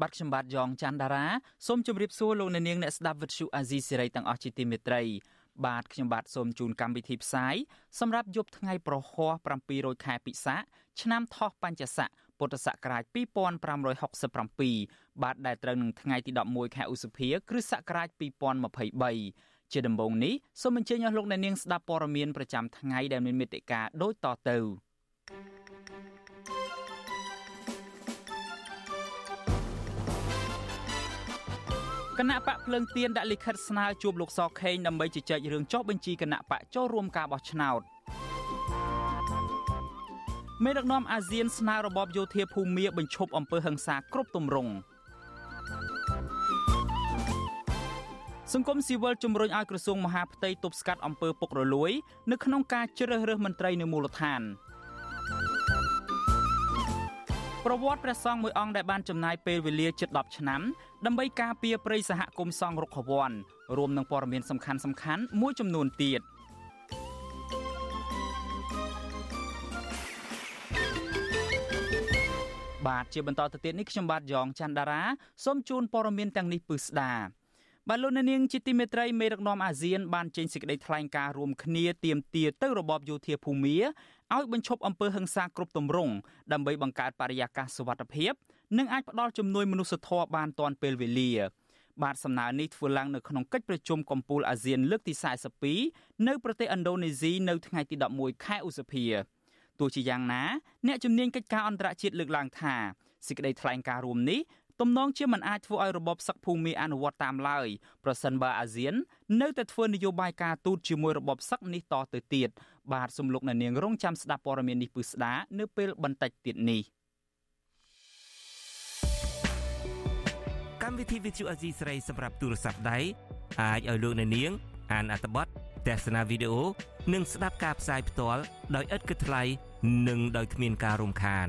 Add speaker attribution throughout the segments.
Speaker 1: បាទខ្ញុំបាទយ៉ងច័ន្ទដារាសូមជម្រាបសួរលោកអ្នកនាងអ្នកស្ដាប់វិទ្យុអាស៊ីសេរីទាំងអស់ជាទីមេត្រីបាទខ្ញុំបាទសូមជូនកម្មវិធីផ្សាយសម្រាប់យប់ថ្ងៃប្រហោះ700ខែពិសាឆ្នាំថោះបัญចស័កពុទ្ធសករាជ2567បាទដែលត្រូវនឹងថ្ងៃទី11ខែឧសភាគ្រិស្តសករាជ2023ជាដំបូងនេះសូមអញ្ជើញអស់លោកអ្នកនាងស្ដាប់ព័ត៌មានប្រចាំថ្ងៃដែលមានមេត្តាដូចតទៅ គណៈបកភ្លើងទៀនដាក់លិខិតស្នើជួបលោកសខេងដើម្បីជជែករឿងចុះបញ្ជីគណៈបកចូលរួមការបោះឆ្នោតមេដឹកនាំអាស៊ានស្នើរបបយោធាភូមាបញ្ឈប់អំពើហិង្សាគ្រប់ទម្រង់សង្គមស៊ីវិលជំរុញឲ្យក្រសួងមហាផ្ទៃទប់ស្កាត់អំពើពុករលួយ នៅក្នុងការជ្រើសរើសមន្ត្រីនៅមូលដ្ឋាន ប្រវត្តិព្រះសង្ឃមួយអង្គដែលបានចំណាយពេលវេលាជិត10ឆ្នាំដើម្បីការពារព្រៃសហគមន៍សង្ឃរុក្ខវ័នរួមនឹងព័ត៌មានសំខាន់ៗមួយចំនួនទៀត។បាទជាបន្តទៅទៀតនេះខ្ញុំបាទយ៉ងច័ន្ទដារាសូមជូនព័ត៌មានទាំងនេះពឺស្ដាបាទលោកនាងជាទីមេត្រីមេដឹកនាំអាស៊ានបានចេញសេចក្តីថ្លែងការណ៍រួមគ្នាទាមទារទៅរបបយោធាភូមា ឲ្យបញ្ឈប់អំពើហិង្សាគ្រប់ទម្រង់ដើម្បីបង្កើតបរិយាកាសសុវត្ថិភាព និងអាចផ្ដល់ជំនួយមនុស្សធម៌បានទាន់ពេលវេលាបាទសំណើនេះធ្វើឡើងនៅក្នុងកិច្ចប្រជុំកំពូលអាស៊ានលើកទី42នៅប្រទេសឥណ្ឌូនេស៊ីនៅថ្ងៃទី11ខែឧសភាទោះជាយ៉ាងណា អ្នកជំនាញកិច្ចការអន្តរជាតិលើកឡើងថាសេចក្តីថ្លែងការណ៍រួមនេះ ទំនងជាមិនអាចធ្វើឲ្យរបបសឹកភូមិអនុវត្តតាមឡើយប្រសិនបើអាស៊ាន នៅតែធ្វើនយោបាយការទូតជាមួយរបបសឹកនេះតទៅទៀតបាទសំលោកនាងរងចាំស្ដាប់ព័ត៌មាននេះពឹស្ដានៅពេលបន្តិចទៀតនេះ
Speaker 2: កម្មវិធី Vithu Azizi ស្រីសម្រាប់ទូរស័ព្ទដៃអាចឲ្យលោកអ្នកនាង អានអត្ថបទទស្សនាវីដេអូនិងស្ដាប់ការផ្សាយផ្ទាល់ដោយឥតគិតថ្លៃនិងដោយគ្មានការរំខាន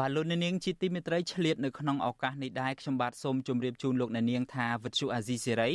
Speaker 1: បាទលោកអ្នកនាងជាទីមេត្រីឆ្លៀតនៅក្នុងឱកាសនេះដែរខ្ញុំបាទសូមជម្រាបជូនលោកអ្នកនាងថាវិទ្យុអាស៊ីសេរី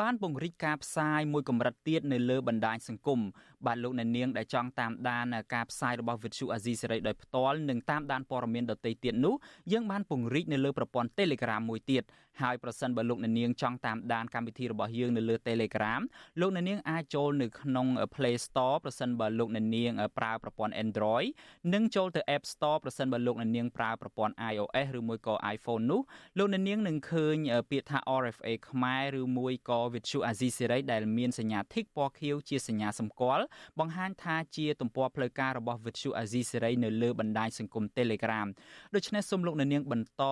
Speaker 1: បានពង្រីកការផ្សាយមួយកម្រិតទៀតនៅលើបណ្ដាញសង្គម បាទលោកអ្នកនាងដែលចង់តាមដានការផ្សាយរបស់វិទ្យុអាស៊ីសេរីដោយផ្ទាល់និងតាមដានព័ត៌មានដទៃទៀតនោះយើងបានពង្រីកនៅលើប្រព័ន្ធ Telegram មួយទៀតហើយប្រសិនបើលោកអ្នកនាងចង់តាមដានកម្មវិធីរបស់យើងនៅលើ Telegram លោកអ្នកនាងអាចចូលនៅក្នុង Play Store ប្រសិនបើលោកអ្នកនាងប្រើប្រព័ន្ធ Android និងចូលទៅ App Store ប្រសិនបើលោកអ្នកនាងប្រើប្រព័ន្ធ iOS ឬមួយក៏ iPhone នោះលោកអ្នកនាងនឹងឃើញពាក្យថា RFA ខ្មែរឬមួយក៏ Vithu Azizi Series ដែលមានសញ្ញា Tick ពណ៌ខៀវជាសញ្ញាសម្គាល់បង្ហាញថាជាទំព័រផ្លូវការរបស់ Vithu Azizi Series នៅលើបណ្ដាញសង្គម Telegram ដូច្នេះសូមលោកអ្នកនាងបន្ត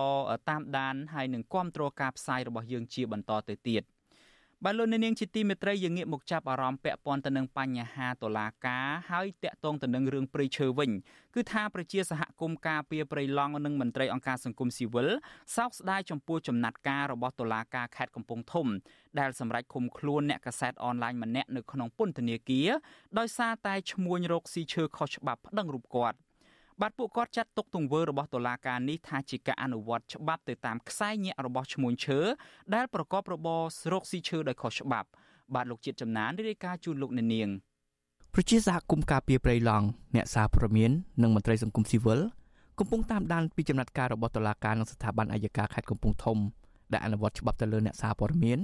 Speaker 1: តាមដានហើយនឹងគ្រប់គ្រងការផ្សាយរបស់យើងជាបន្តទៅទៀត បាទលោកនាងជាទីមេត្រីយើងងាកមកចាប់អារម្មណ៍ពាក់ព័ន្ធទៅនឹងបញ្ហាតុលាការហើយតាក់ទងទៅនឹងរឿងព្រៃឈើវិញគឺថាប្រជាសហគមន៍ការពារព្រៃឡង់និងមន្ត្រីអង្គការសង្គមស៊ីវិលសោកស្ដាយចំពោះចំណាត់ការរបស់តុលាការខេត្តកំពង់ធំ ដែលសម្រេចឃុំខ្លួនអ្នកកាសែតអនឡាញម្នាក់នៅក្នុងពន្ធនាគារដោយសារតែឈ្មួញរកស៊ីឈើខុសច្បាប់ប្តឹងរូបគាត់។ បាទពួកគាត់ចាត់ទុកទង្វើរបស់តុលាការនេះថាជាការអនុវត្តច្បាប់ទៅតាមខ្សែញាក់របស់ឈ្មួញឈើដែលប្រកបរបររកស៊ីឈើដោយខុសច្បាប់ បាទលោកជាតិចំណានរាយការណ៍ជូនលោកអ្នកនាង
Speaker 3: ប្រជាសហគមន៍ការពារព្រៃឡង់អ្នកសារព័ត៌មាននិងមន្ត្រីសង្គមស៊ីវិលកំពុងតាមដានពីចំណាត់ការរបស់តុលាការនិងស្ថាប័នអាយកាខេត្តកំពង់ធំដែលអនុវត្តច្បាប់ទៅលើអ្នកសារព័ត៌មាន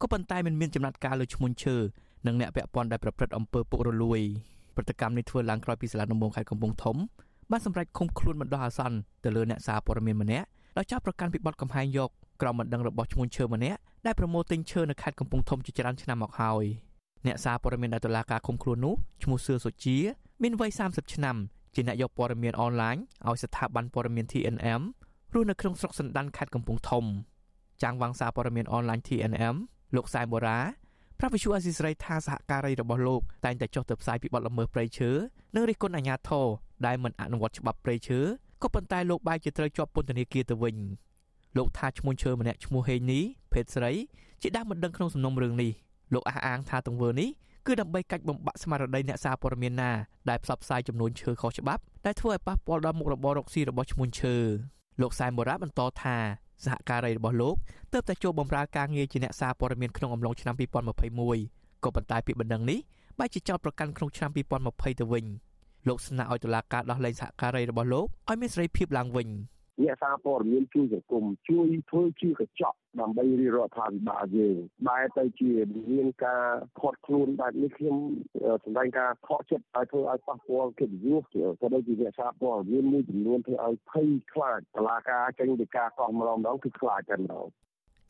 Speaker 3: ក៏ប៉ុន្តែមិនមានចំណាត់ការលើឈ្មោះឈើនិងអ្នកពាក់ព័ន្ធដែលប្រព្រឹត្តអំពើពុករលួយព្រឹត្តិកម្មនេះធ្វើឡើងក្រោយពីសាលាដំបងខេត្តកំពង់ធំ បានសម្រេចឃុំខ្លួនបណ្ដោះអាសន្នទៅលើអ្នកសារព័ត៌មានម្នាក់ដោយចាប់ប្រកាន់ពីបទកំហែងយកក្រមមិនដឹងរបស់ឈ្មោះឈើម្នាក់ដែលប្រមូលទិញឈើនៅខេត្តកំពង់ធំជាច្រើនឆ្នាំមកហើយអ្នកសារព័ត៌មានដែលតុលាការឃុំខ្លួននោះឈ្មោះសឿសុជាមានវ័យ30ឆ្នាំជាអ្នកយកព័ត៌មានអនឡាញឲ្យស្ថាប័នព័ត៌មាន TNM រស់នៅក្នុងស្រុកសណ្ដានខេត្តកំពង់ធំចាំងវាងសារព័ត៌មានអនឡាញ TNM លោកសែមបូរ៉ាប្រាប់វិសុអាស៊ីសេរីថាសហការីរបស់លោកតែងតែចុះទៅផ្សាយពីបទល្មើសព្រៃឈើនិងរិះគន់អាជ្ញាធរ ដែលមិនអនុវត្តច្បាប់ព្រៃឈើក៏ប៉ុន្តែលោកបែរជាត្រូវជាប់ពន្ធនាគារទៅវិញលោកថាឈ្មោះឈើម្នាក់ឈ្មោះហេងនេះភេទស្រីជាដើមមិនដឹងក្នុងសំណុំរឿងនេះលោកអះអាងថាទង្វើនេះគឺដើម្បីកាច់បំបាក់ស្មារតីអ្នកសារព័ត៌មានណាដែលផ្សព្វផ្សាយចំនួនឈើខុសច្បាប់ដែលធ្វើឲ្យប៉ះពាល់ដល់មុខរបររកស៊ីរបស់ឈ្មោះឈើលោកសែមបូរ៉ាបន្តថាសហការីរបស់លោកទើបតែចូលបម្រើការងារជាអ្នកសារព័ត៌មានក្នុងអំឡុងឆ្នាំ2021ក៏ប៉ុន្តែពីបណ្ដឹងនេះបែរជាចោទប្រកាន់ក្នុងឆ្នាំ2020ទៅវិញ លោកស្នើឲ្យតុលាការដោះលែងសហការីរបស់លោកឲ្យមានសេរីភាពឡើងវិញ
Speaker 4: អ្នកសារព័ត៌មានជួយសង្គមជួយធ្វើជាកញ្ចក់ដើម្បីរាជរដ្ឋាភិបាលយើងបែរទៅជាមានការខត់ខ្លួនបែបនេះខ្ញុំសម្ដែងការខកចិត្តឲ្យធ្វើឲ្យប៉ះពាល់កិត្តិយសក៏ដូចជាអ្នកសារព័ត៌មានមួយចំនួនធ្វើឲ្យភ័យខ្លាចតឡាការចេញពីការកោះម្ដងម្ដងគឺខ្លាចតែម្ដង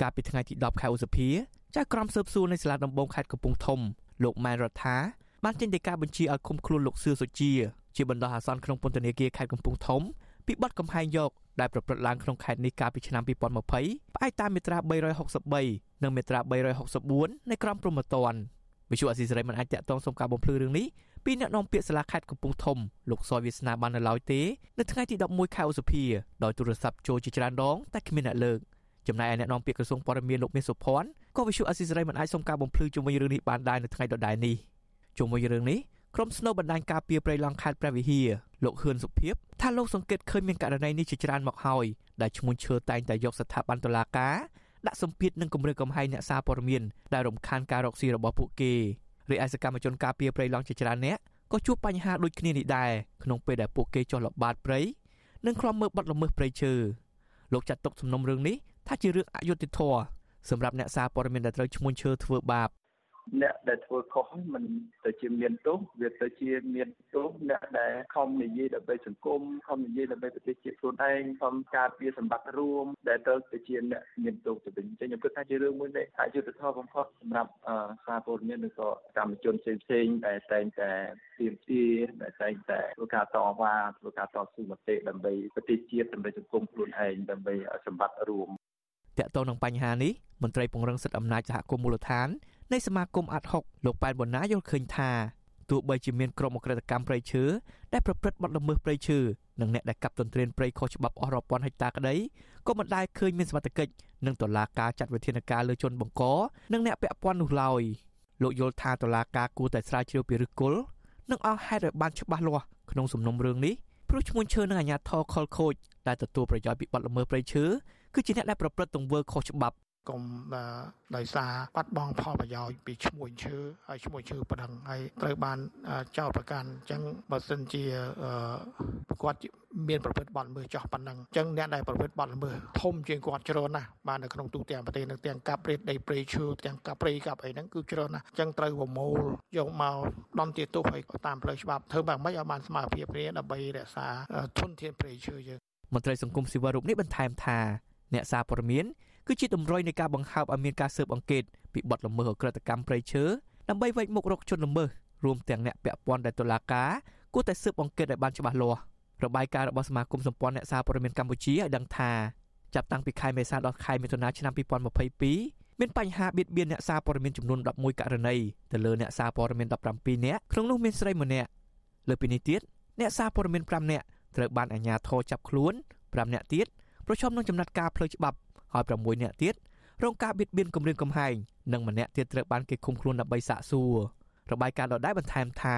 Speaker 3: កាលពីថ្ងៃទី10ខែឧសភាចាស់ក្រុមស៊ើបសួរនៃសាលាដំបងខេត្តកំពង់ធំលោកម៉ែនរដ្ឋា បានចេញដីកាបញ្ជាឲ្យឃុំខ្លួនលោកសឿសុជាជាបណ្ដោះអាសន្នក្នុងពន្ធនាគារខេត្តកំពង់ធំពីបទកំហែងយកដែលប្រព្រឹត្តឡើងក្នុងខេត្តនេះកាលពីឆ្នាំ2020ផ្អែកតាមមាត្រា363និងមាត្រា364នៃក្រមព្រហ្មទណ្ឌវិសុអសីសេរីមិនអាចតាក់ទងសុំការបំភ្លឺរឿងនេះពីអ្នកនាំពាក្យសាលាខេត្តកំពង់ធំលោកសយវាសនាបាននៅឡើយទេនៅថ្ងៃទី11ខែឧសភាដោយទូរស័ព្ទចូលជាច្រើនដងតែគ្មានអ្នកលើកចំណែកឯអ្នកនាំពាក្យក្រសួងព័ត៌មានលោកមាសសុភ័ណ្ឌក៏វិសុអសីសេរីមិនអាចសុំការបំភ្លឺជុំវិញរឿងនេះបានដែរនៅថ្ងៃដដែលនេះ ជុំវិញរឿងនេះក្រុមស្នូបណ្ដាញការពារព្រៃឡង់ខេត្តព្រះវិហារលោកហ៊ឿនសុភីបថាលោកសង្កេតឃើញមានករណីនេះជាច្រើនមកហើយដែលឈ្មោះឈើតែងតែយកស្ថាប័នតុលាការដាក់សម្ពាធនិងគម្រាមកំហែងអ្នកសារព័ត៌មានដែលរំខានការរកស៊ីរបស់ពួកគេរីឯសកម្មជនការពារព្រៃឡង់ជាច្រើនអ្នកក៏ជួបបញ្ហាដូចគ្នានេះដែរក្នុងពេលដែលពួកគេចុះល្បាតព្រៃនិងខ្លំមើលបទល្មើសព្រៃឈើលោកចាត់ទុកសំណុំរឿងនេះថាជារឿងអយុត្តិធម៌សម្រាប់អ្នកសារព័ត៌មានដែលត្រូវឈ្មោះឈើធ្វើបាប
Speaker 5: អ្នកដែលធ្វើខុសមិនទៅជាមានទោសវាទៅជាមានទោសអ្នកដែលខំនិយាយដើម្បីសង្គមខំនិយាយដើម្បីប្រទេសជាតិខ្លួនឯងខំការពារសម្បត្តិរួមដែលទៅទៅជាអ្នកមានទោសទៅវិញអញ្ចឹងខ្ញុំគិតថាជារឿងមួយដែលអយុត្តិធម៌បំផុតសម្រាប់សារព័ត៌មានឬក៏កម្មជនផ្សេងផ្សេងដែលតែងតែទាមទារដែលតែងតែធ្វើការតវ៉ាធ្វើការតស៊ូមតិដើម្បីប្រទេសជាតិដើម្បីសង្គមខ្លួនឯងដើម្បីសម្បត្តិរួម
Speaker 3: តកតទៅនឹងបញ្ហានេះមន្ត្រីពង្រឹងសិទ្ធិអំណាចសហគមន៍មូលដ្ឋាន នៃសមាគមអាត់ហុកលោកប៉ែនបូណាយល់ឃើញថាទោះបីជាមានក្រុមអក្រិតកម្មព្រៃឈើដែលប្រព្រឹត្តបទល្មើសព្រៃឈើនិងអ្នកដែលកាប់ទន្ទ្រានព្រៃខុសច្បាប់អស់រាប់ពាន់ហិកតាក្តីក៏មិនដែលឃើញមានសមត្ថកិច្ចនិងតុលាការចាត់វិធានការលើជនបង្កនិងអ្នកពាក់ព័ន្ធនោះឡើយលោកយល់ថាតុលាការគួរតែស្រាវជ្រាវពីឫសគល់និងអស់ហេតុឲ្យបានច្បាស់លាស់ក្នុងសំណុំរឿងនេះព្រោះឈ្មោះឈើនិងអាជ្ញាធរខលខូចដែលទទួលប្រយោជន៍ពីបទល្មើសព្រៃឈើគឺជាអ្នកដែលប្រព្រឹត្តទង្វើខុសច្បាប់
Speaker 6: កុំដោយសារបាត់បង់ផលប្រយោជន៍ពីឈ្មោះឈើហើយឈ្មោះឈើប៉ណ្ណឹងហើយត្រូវបានចោទប្រកាន់អញ្ចឹងបើសិនជាគាត់មានប្រភេទបទល្មើសចោះប៉ុណ្ណឹងអញ្ចឹងអ្នកដែលប្រភេទបទល្មើសធំជាងគាត់ច្រើនណាស់បាននៅក្នុងទូទាំងប្រទេសនៅទាំងកាប់ព្រៃដីព្រៃឈើទាំងកាប់ព្រៃកាប់អីហ្នឹងគឺច្រើនណាស់អញ្ចឹងត្រូវប្រមូលយកមកដំទាទោសឲ្យតាមផ្លូវច្បាប់ធ្វើបែបម៉េចឲ្យបានស្មារតីគ្នាដើម្បីរក្សាធនធានព្រៃឈើយើង
Speaker 3: មន្ត្រីសង្គមស៊ីវិលរូបនេះបន្ថែមថាអ្នកសារព័ត៌មាន គឺជាតម្រុយនៃការបង្ហើបឲ្យមានការស៊ើបអង្កេតពីបទល្មើសអក្រិតកម្មព្រៃឈើដើម្បីវេចមុខរកជនល្មើសរួមទាំងអ្នកពាក់ព័ន្ធដែលតុលាការគួរតែស៊ើបអង្កេតឲ្យបានច្បាស់លាស់របាយការណ៍របស់សមាគមសម្ព័ន្ធអ្នកសារព័ត៌មានកម្ពុជាឲ្យដឹងថាចាប់តាំងពីខែមេសាដល់ខែមិថុនាឆ្នាំ2022មានបញ្ហាបៀតបៀនអ្នកសារព័ត៌មានចំនួន11ករណីទៅលើអ្នកសារព័ត៌មាន17នាក់ក្នុងនោះមានស្រីម្នាក់លើពីនេះទៀតអ្នកសារព័ត៌មាន5នាក់ត្រូវបានអាជ្ញាធរចាប់ខ្លួន5នាក់ទៀតប្រឈមនឹងចំណាត់ការផ្លូវច្បាប់ ហើយ6នាក់ទៀតរងការបៀតបៀនគំរាមកំហែងនិងម្នាក់ទៀតត្រូវបានគេឃុំខ្លួនដើម្បីសាកសួររបាយការណ៍ដដែលបន្ថែមថា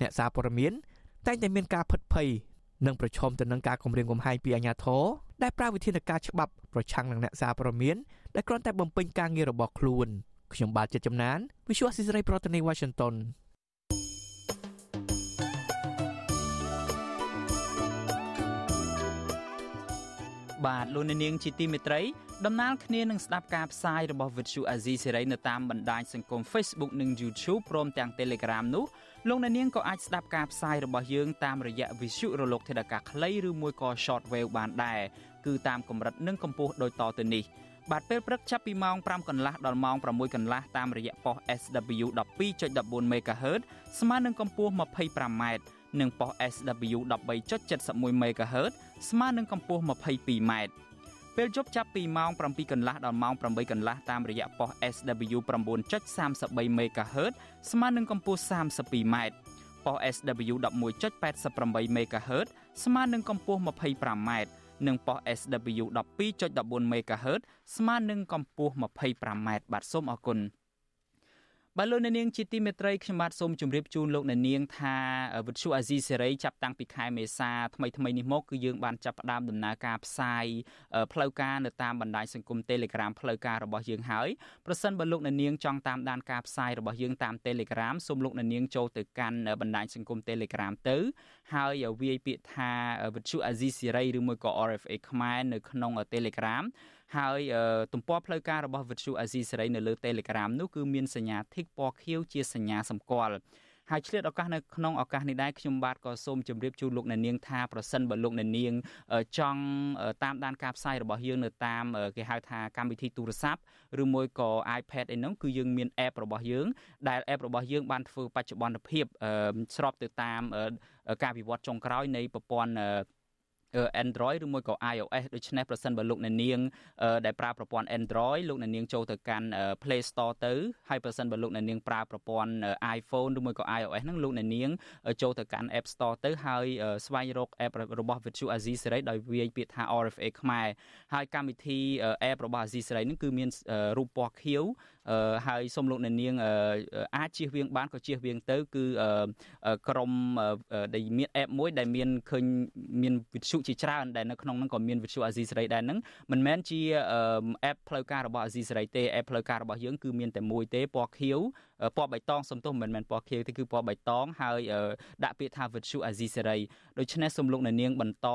Speaker 3: អ្នកសារព័ត៌មានតែងតែមានការផិតភ័យនិងប្រឈមទៅនឹងការគំរាមកំហែងពីអាជ្ញាធរដែលប្រើវិធានការច្បាប់ប្រឆាំងនឹងអ្នកសារព័ត៌មានដែលគ្រាន់តែបំពេញការងាររបស់ខ្លួនខ្ញុំបាទចិត្តចំណាន Visual Assisray ប្រធានាទី Washington
Speaker 1: បបាទលោកនាងជាទីមេត្រីដំណើរគ្នានឹងស្ដាប់ការផ្សាយរបស់ Vuthu Azizi Serai នៅតាមបណ្ដាញសង្គម Facebook និង YouTube ព្រមទាំង Telegram នោះលោកនាងក៏អាចស្ដាប់ការផ្សាយរបស់យើងតាមរយៈ Vuthu រលកធាតុអាកាសខ្លីឬមួយក៏ Shortwave បានដែរគឺតាមកម្រិតនិងកម្ពស់ដូចតទៅនេះបាទពេលព្រឹកចាប់ពីម៉ោង5កន្លះដល់ម៉ោង6កន្លះតាមរយៈប៉ុស SW 12.14 MHz ស្មើនឹងកម្ពស់ 25m និងប៉ុស SW 13.71 MHz ស្មើនឹងកម្ពស់ 22m ពេលយប់ចាប់ពីម៉ោង7កន្លះដល់ម៉ោង8កន្លះតាមរយៈប៉ុស SW 9.33 MHz ស្មើនឹងកម្ពស់ 32m ប៉ុស SW 11.88 MHz ស្មើនឹងកម្ពស់ 25m និងប៉ុស SW 12.14 MHz ស្មើនឹងកម្ពស់ 25m បាទសូមអរគុណ បាទលោកអ្នកនាងជាទីមេត្រីខ្ញុំបាទសូមជម្រាបជូនលោកអ្នកនាងថាវិទ្យុអាស៊ីសេរីចាប់តាំងពីខែមេសាថ្មីថ្មីនេះមកគឺយើងបានចាប់ផ្ដើមដំណើរការផ្សាយផ្លូវការនៅតាមបណ្ដាញសង្គម Telegram ផ្លូវការរបស់យើងហើយប្រសិនបើលោកអ្នកនាងចង់តាមដានការផ្សាយរបស់យើងតាម Telegram សូមលោកអ្នកនាងចូលទៅកាន់បណ្ដាញសង្គម Telegram ទៅ ហើយវាយពាក្យថាវិទ្យុអាស៊ីសេរីឬមួយក៏ RFA ខ្មែរនៅក្នុង Telegram ហើយទំព័រផ្លូវការរបស់វិទ្យុអាស៊ីសេរីនៅលើ Telegram នោះគឺមានសញ្ញា tick ពណ៌ខៀវជាសញ្ញាសម្គាល់ហើយឆ្លៀតឱកាសនៅក្នុងឱកាសនេះដែរខ្ញុំបាទក៏សូមជម្រាបជូនលោកអ្នកនាងថាប្រសិនបើលោកអ្នកនាងចង់តាមដានការផ្សាយរបស់យើងនៅតាមគេហៅថាកម្មវិធីទូរស័ព្ទឬមួយក៏ iPad អីហ្នឹងគឺយើងមាន app របស់យើងដែល app របស់យើងបានធ្វើបច្ចុប្បន្នភាពស្របទៅតាមការវិវត្តចុងក្រោយនៃប្រព័ន្ធ Android ឬមួយក៏ iOS ដូច្នេះប្រសិនបើលោកអ្នកនាងដែលប្រើប្រព័ន្ធ Android លោកអ្នកនាងចូលទៅកាន់ Play Store ទៅហើយប្រសិនបើលោកអ្នកនាងប្រើប្រព័ន្ធ iPhone ឬមួយក៏ iOS ហ្នឹងលោកអ្នកនាងចូលទៅកាន់ App Store ទៅហើយស្វែងរក app របស់ Virtual Azizi Serai ដោយវាយពាក្យថា RFA ខ្មែរហើយកម្មវិធី app របស់ Azizi Serai ហ្នឹងគឺមានរូបពណ៌ខៀវហើយសូមលោកអ្នកនាងអាចជៀសវាងបានក៏ជៀសវាងទៅ គឺក្រុមដែលមាន app មួយដែលមានឃើញមានវិទ្យុជាច្រើនដែលនៅក្នុងហ្នឹងក៏មានវិទ្យុអាស៊ីសេរីដែរហ្នឹងមិនមែនជា app ផ្លូវការរបស់អាស៊ីសេរីទេ app ផ្លូវការរបស់យើងគឺមានតែមួយទេពណ៌ខៀវ ពណ៌បៃតងសំទោសមិនមែនពណ៌ខៀវទេគឺពណ៌បៃតងហើយដាក់ពាក្យថាវិទ្យុអាស៊ីសេរីដូច្នេះសូមលោកអ្នកនាងបន្ត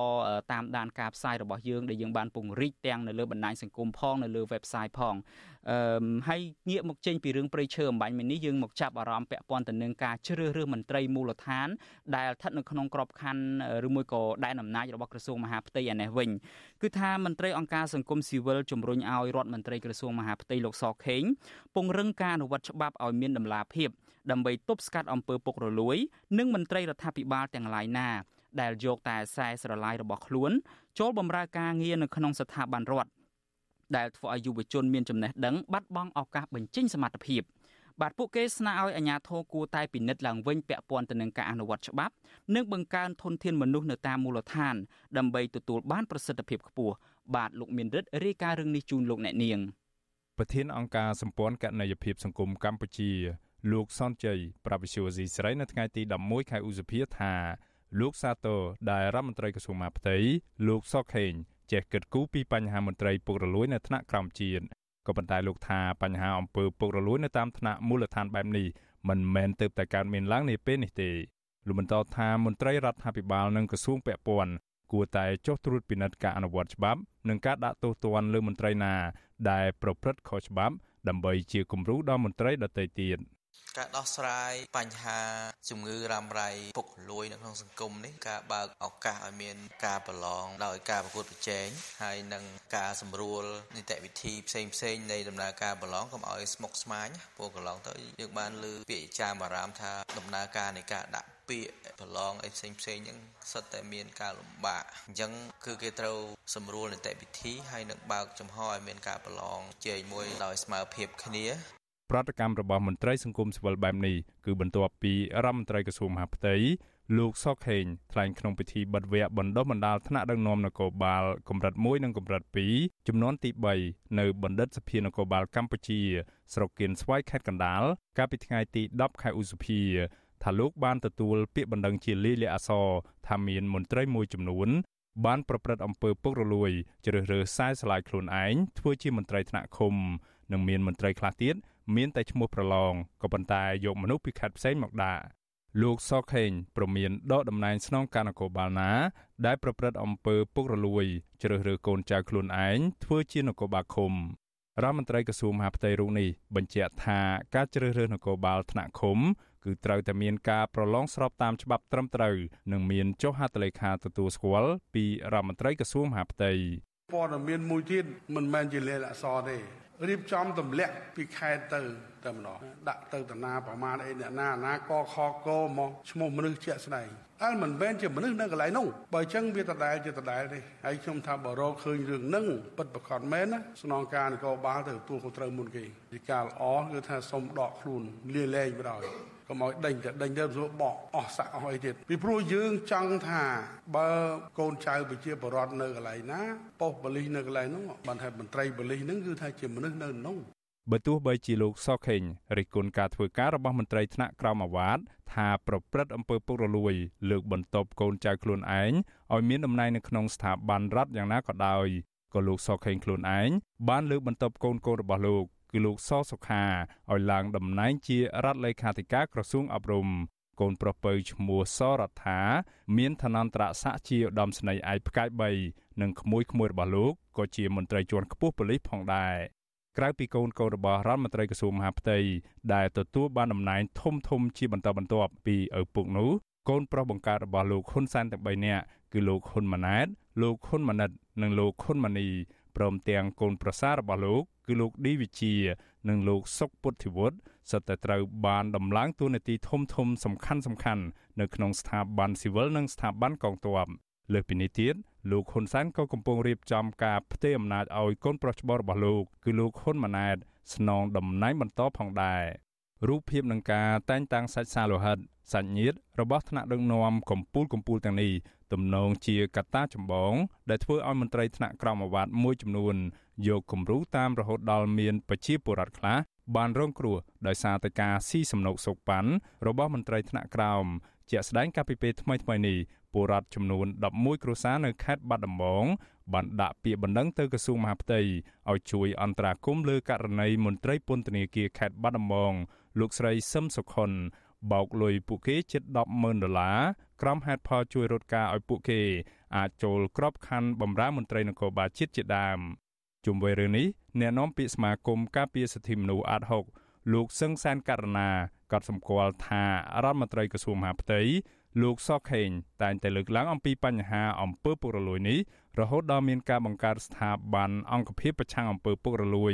Speaker 1: តាមដានការផ្សាយរបស់យើងដែលយើងបានពង្រីកទាំងនៅលើបណ្ដាញសង្គមផងនៅលើ website ផងអឺហើយងាកមកចេញពីរឿងព្រៃឈើអំបញ្ញមិញនេះយើងមកចាប់អារម្មណ៍ពាក់ព័ន្ធទៅនឹងការជ្រើសរើសមន្ត្រីមូលដ្ឋាន ដែលស្ថិតនៅក្នុងក្របខ័ណ្ឌឬមួយក៏ដែនអំណាចរបស់ក្រសួងមហាផ្ទៃឯនេះវិញគឺថាមន្ត្រីអង្គការសង្គមស៊ីវិលជំរុញឲ្យរដ្ឋមន្ត្រីក្រសួងមហាផ្ទៃលោកសខេងពង្រឹងការអនុវត្តច្បាប់ឲ្យមានតម្លាភាពដើម្បីទប់ស្កាត់អំពើពុករលួយ និងមន្ត្រីរដ្ឋាភិបាលទាំងឡាយណា ដែលយកតែខ្សែស្រឡាយរបស់ខ្លួន ចូលបម្រើការងារនៅក្នុងស្ថាប័នរដ្ឋដែលធ្វើឲ្យយុវជនមានចំណេះដឹងបាត់បង់ឱកាសបញ្ចេញសមត្ថភាពបាទពួកគេស្នើឲ្យអាជ្ញាធរគួរតែពិនិត្យឡើងវិញពាក់ព័ន្ធទៅនឹងការអនុវត្តច្បាប់និងបង្កើនធនធានមនុស្សនៅតាមមូលដ្ឋាន ដើម្បីទទួលបានប្រសិទ្ធភាពខ្ពស់បាទលោកមានរិទ្ធរាយការណ៍រឿងនេះជូនលោកអ្នកនាង
Speaker 7: ប្រធានអង្គការសម្ព័ន្ធកណន័យភាពសង្គមកម្ពុជាលោកសនជ័យប្រាប់វិសុវស៊ីស្រីនៅថ្ងៃទី11ខែឧសភាថាលោកសាទរដែលរដ្ឋមន្ត្រីក្រសួងមហាផ្ទៃលោកសុកខេងចេះគិតគូរពីបញ្ហាមន្ត្រីពុករលួយនៅថ្នាក់ក្រោមជាតិក៏ប៉ុន្តែលោកថាបញ្ហាអំពើពុករលួយនៅតាមថ្នាក់មូលដ្ឋានបែបនេះមិនមែនទើបតែកើតមានឡើងនាពេលនេះទេលោកបន្តថាមន្ត្រីរដ្ឋាភិបាលនិងក្រសួងពាក់ព័ន្ធ គួរតែចុះត្រួតពិនិត្យការអនុវត្តច្បាប់និងការដាក់ទោសទណ្ឌលើមន្ត្រីណាដែលប្រព្រឹត្តខុសច្បាប់ដើម្បីជាគំរូដល់មន្ត្រីដទៃទៀត។
Speaker 8: ការដោះស្រាយបញ្ហាជំងឺរ៉ាំរ៉ៃពុករលួយនៅក្នុងសង្គមនេះការបើកឱកាសឲ្យមានការប្រឡងដោយការប្រកួតប្រជែងហើយនឹងការសម្រួលនីតិវិធីផ្សេងផ្សេងនៃដំណើរការប្រឡងកុំឲ្យស្មុគស្មាញព្រោះកន្លងទៅយើងបានលើពាក្យចាមអារាមថាដំណើរការនៃការដាក់ ពាក្យប្រឡងអីផ្សេងផ្សេងហ្នឹងសុទ្ធតែមានការលំបាកអញ្ចឹងគឺគេត្រូវសម្រួលនីតិវិធីហើយនឹងបើកចំហឲ្យមានការប្រឡងជែងមួយដោយស្មើភាពគ្នា
Speaker 7: ប្រតិកម្មរបស់មន្ត្រីសង្គមស៊ីវិលបែបនេះគឺបន្ទាប់ពីរដ្ឋមន្ត្រីក្រសួងមហាផ្ទៃលោកសុកហេងថ្លែងក្នុងពិធីបិទវគ្គបណ្ដុះបណ្ដាលថ្នាក់ដឹកនាំនគរបាលកម្រិត1និងកម្រិត2ចំនួនទី3នៅបណ្ឌិតសភានគរបាលកម្ពុជា ស្រុកគៀនស្វាយខេត្តកណ្ដាលកាលពីថ្ងៃទី10ខែឧសភា ថាលោកបានទទួលពាក្យបណ្ដឹងជាលាយលក្ខណ៍អសរថាមានមន្ត្រីមួយចំនួន បានប្រព្រឹត្តអំពើពុករលួយជ្រើសរើសខ្សែស្លាយខ្លួនឯងធ្វើជាមន្ត្រីថ្នាក់ឃុំនិងមានមន្ត្រីខ្លះទៀតមានតែឈ្មោះប្រឡងក៏ប៉ុន្តែយកមនុស្សពីខេត្តផ្សេងមកដាក់លោកសខេងប្រមានដកតំណែងស្នងការនគរបាលណា ដែលប្រព្រឹត្តអំពើពុករលួយជ្រើសរើសកូនចៅខ្លួនឯងធ្វើជានគរបាលឃុំរដ្ឋមន្ត្រីក្រសួងមហាផ្ទៃរូបនេះបញ្ជាក់ថាការជ្រើសរើសនគរបាលថ្នាក់ឃុំ គឺត្រូវតែមានការប្រឡងស្របតាមច្បាប់ត្រឹមត្រូវនិងមានចុះហត្ថលេខាទទួលស្គាល់ពីរដ្ឋមន្ត្រីក្រសួងមហាផ្ទៃ
Speaker 9: ព័ត៌មានមួយទៀតមិនមែនជាលេខអក្សរទេរៀបចំទម្លាក់ពីខេត្តទៅតែម្ដងដាក់ទៅតាណាប្រមាណអីអ្នកណាណាកខកមកឈ្មោះមនុស្សជាក់ស្ដែងអើមិនមែនជាមនុស្សនៅកន្លែងនោះបើអញ្ចឹងវាដដែលជាដដែលទេហើយខ្ញុំថាបើរកឃើញរឿងហ្នឹងពិតប្រកបមែនណាស្នងការនគរបាលទៅទទួលខុសត្រូវមុនគេជាការល្អគឺថាសុំដកខ្លួនលាលែងបណ្ដោយ កុំឲ្យដេញតែដេញទៅស្រួលបកអស់សាក់អស់អីទៀតពីព្រោះយើងចង់ថាបើកូនចៅប្រជាពលរដ្ឋនៅកន្លែងណាប៉ុស្តិ៍បលិសនៅកន្លែងនោះបានថាមន្ត្រីបលិសហ្នឹងគឺថាជាមនុស្សនៅនោះ
Speaker 7: បើទោះបីជាលោកសខេងរិះគន់ការធ្វើការរបស់មន្ត្រីថ្នាក់ក្រមអាវ៉ាតថាប្រព្រឹត្តអំពើពុករលួយ លើកបន្ទប់កូនចៅខ្លួនឯងឲ្យមានតំណែងនៅក្នុងស្ថាប័នរដ្ឋយ៉ាងណាក៏ដោយក៏លោកសខេងខ្លួនឯងបានលើកបន្ទប់កូនកូនរបស់លោក គឺលោកសសុខាឲ្យឡើងតំណែងជារដ្ឋលេខាធិការក្រសួងអប់រំកូនប្រុសពៅឈ្មោះសរដ្ឋាមានឋានន្តរស័ក្តិជាឧត្តមស្នេហ៍ឯកផ្កាយ3និងក្មួយក្មួយរបស់លោកក៏ជាមន្ត្រីជាន់ខ្ពស់ប៉ូលីសផងដែរក្រៅពីកូនកូនរបស់រដ្ឋមន្ត្រីក្រសួងមហាផ្ទៃដែលទទួលបានតំណែងធំធំជាបន្តបន្ទាប់ពីឪពុកនោះកូនប្រុសបង្កើតរបស់លោកហ៊ុនសែនទាំង3នាក់គឺលោកហ៊ុនម៉ាណែតលោកហ៊ុនម៉ាណិត និងលោកហ៊ុនម៉ាណី ព្រមទាំងកូនប្រសាររបស់លោកគឺលោកឌីវិជា និងលោកសុកពុទ្ធិវុឌ្ឍសុទ្ធតែត្រូវបានដំឡើងតួនាទីធំធំសំខាន់សំខាន់នៅក្នុងស្ថាប័នស៊ីវិលនិងស្ថាប័នកងទ័ពលើសពីនេះទៀតលោកហ៊ុនសែនក៏កំពុងរៀបចំការផ្ទេរអំណាចឲ្យកូនប្រុសច្បងរបស់លោកគឺលោកហ៊ុនម៉ាណែតស្នងតំណែងបន្តផងដែរ រូបភាពនឹងការតែងតាំងសាច់សាលោហិតសាច់ញាតិរបស់ថ្នាក់ដឹកនាំកម្ពុជាកម្ពុជាទាំងនេះទំនងជាកត្តាចម្បង ដែលធ្វើឲ្យមន្ត្រីថ្នាក់ក្រមអាវ៉ាត់មួយចំនួនយកគំរូតាមរហូតដល់មានប្រជាពលរដ្ឋខ្លះបានរងគ្រោះដោយសារតែការស៊ីសំណុកសុកប៉ាន់របស់មន្ត្រីថ្នាក់ក្រោមជាក់ស្ដែងកាលពីពេលថ្មីៗនេះពលរដ្ឋចំនួន11គ្រួសារនៅខេត្តបាត់ដំបងបានដាក់ពាក្យបណ្ដឹងទៅក្រសួងមហាផ្ទៃឲ្យជួយអន្តរាគមន៍លើករណីមន្ត្រីពន្ធនាគារខេត្តបាត់ដំបង លោកស្រីសឹមសុខុនបោកលុយពួកគេជិត100000ដុល្លារក្រុមហេតុផលជួយរត់ការឲ្យពួកគេអាចចូលក្របខ័ណ្ឌបម្រើមន្ត្រីនគរបាលជាតិជាដើមជុំវិញរឿងនេះអ្នកនាំពាក្យសមាគមការពារសិទ្ធិមនុស្សអាត6លោកសឹងសានករណាក៏សម្គាល់ថារដ្ឋមន្ត្រីក្រសួងមហាផ្ទៃលោកសខេងតែងតែលើកឡើងអំពីបញ្ហាអំពើពុករលួយនេះរហូតដល់មានការបង្កើតស្ថាប័នអង្គភាពប្រឆាំងអំពើពុករលួយ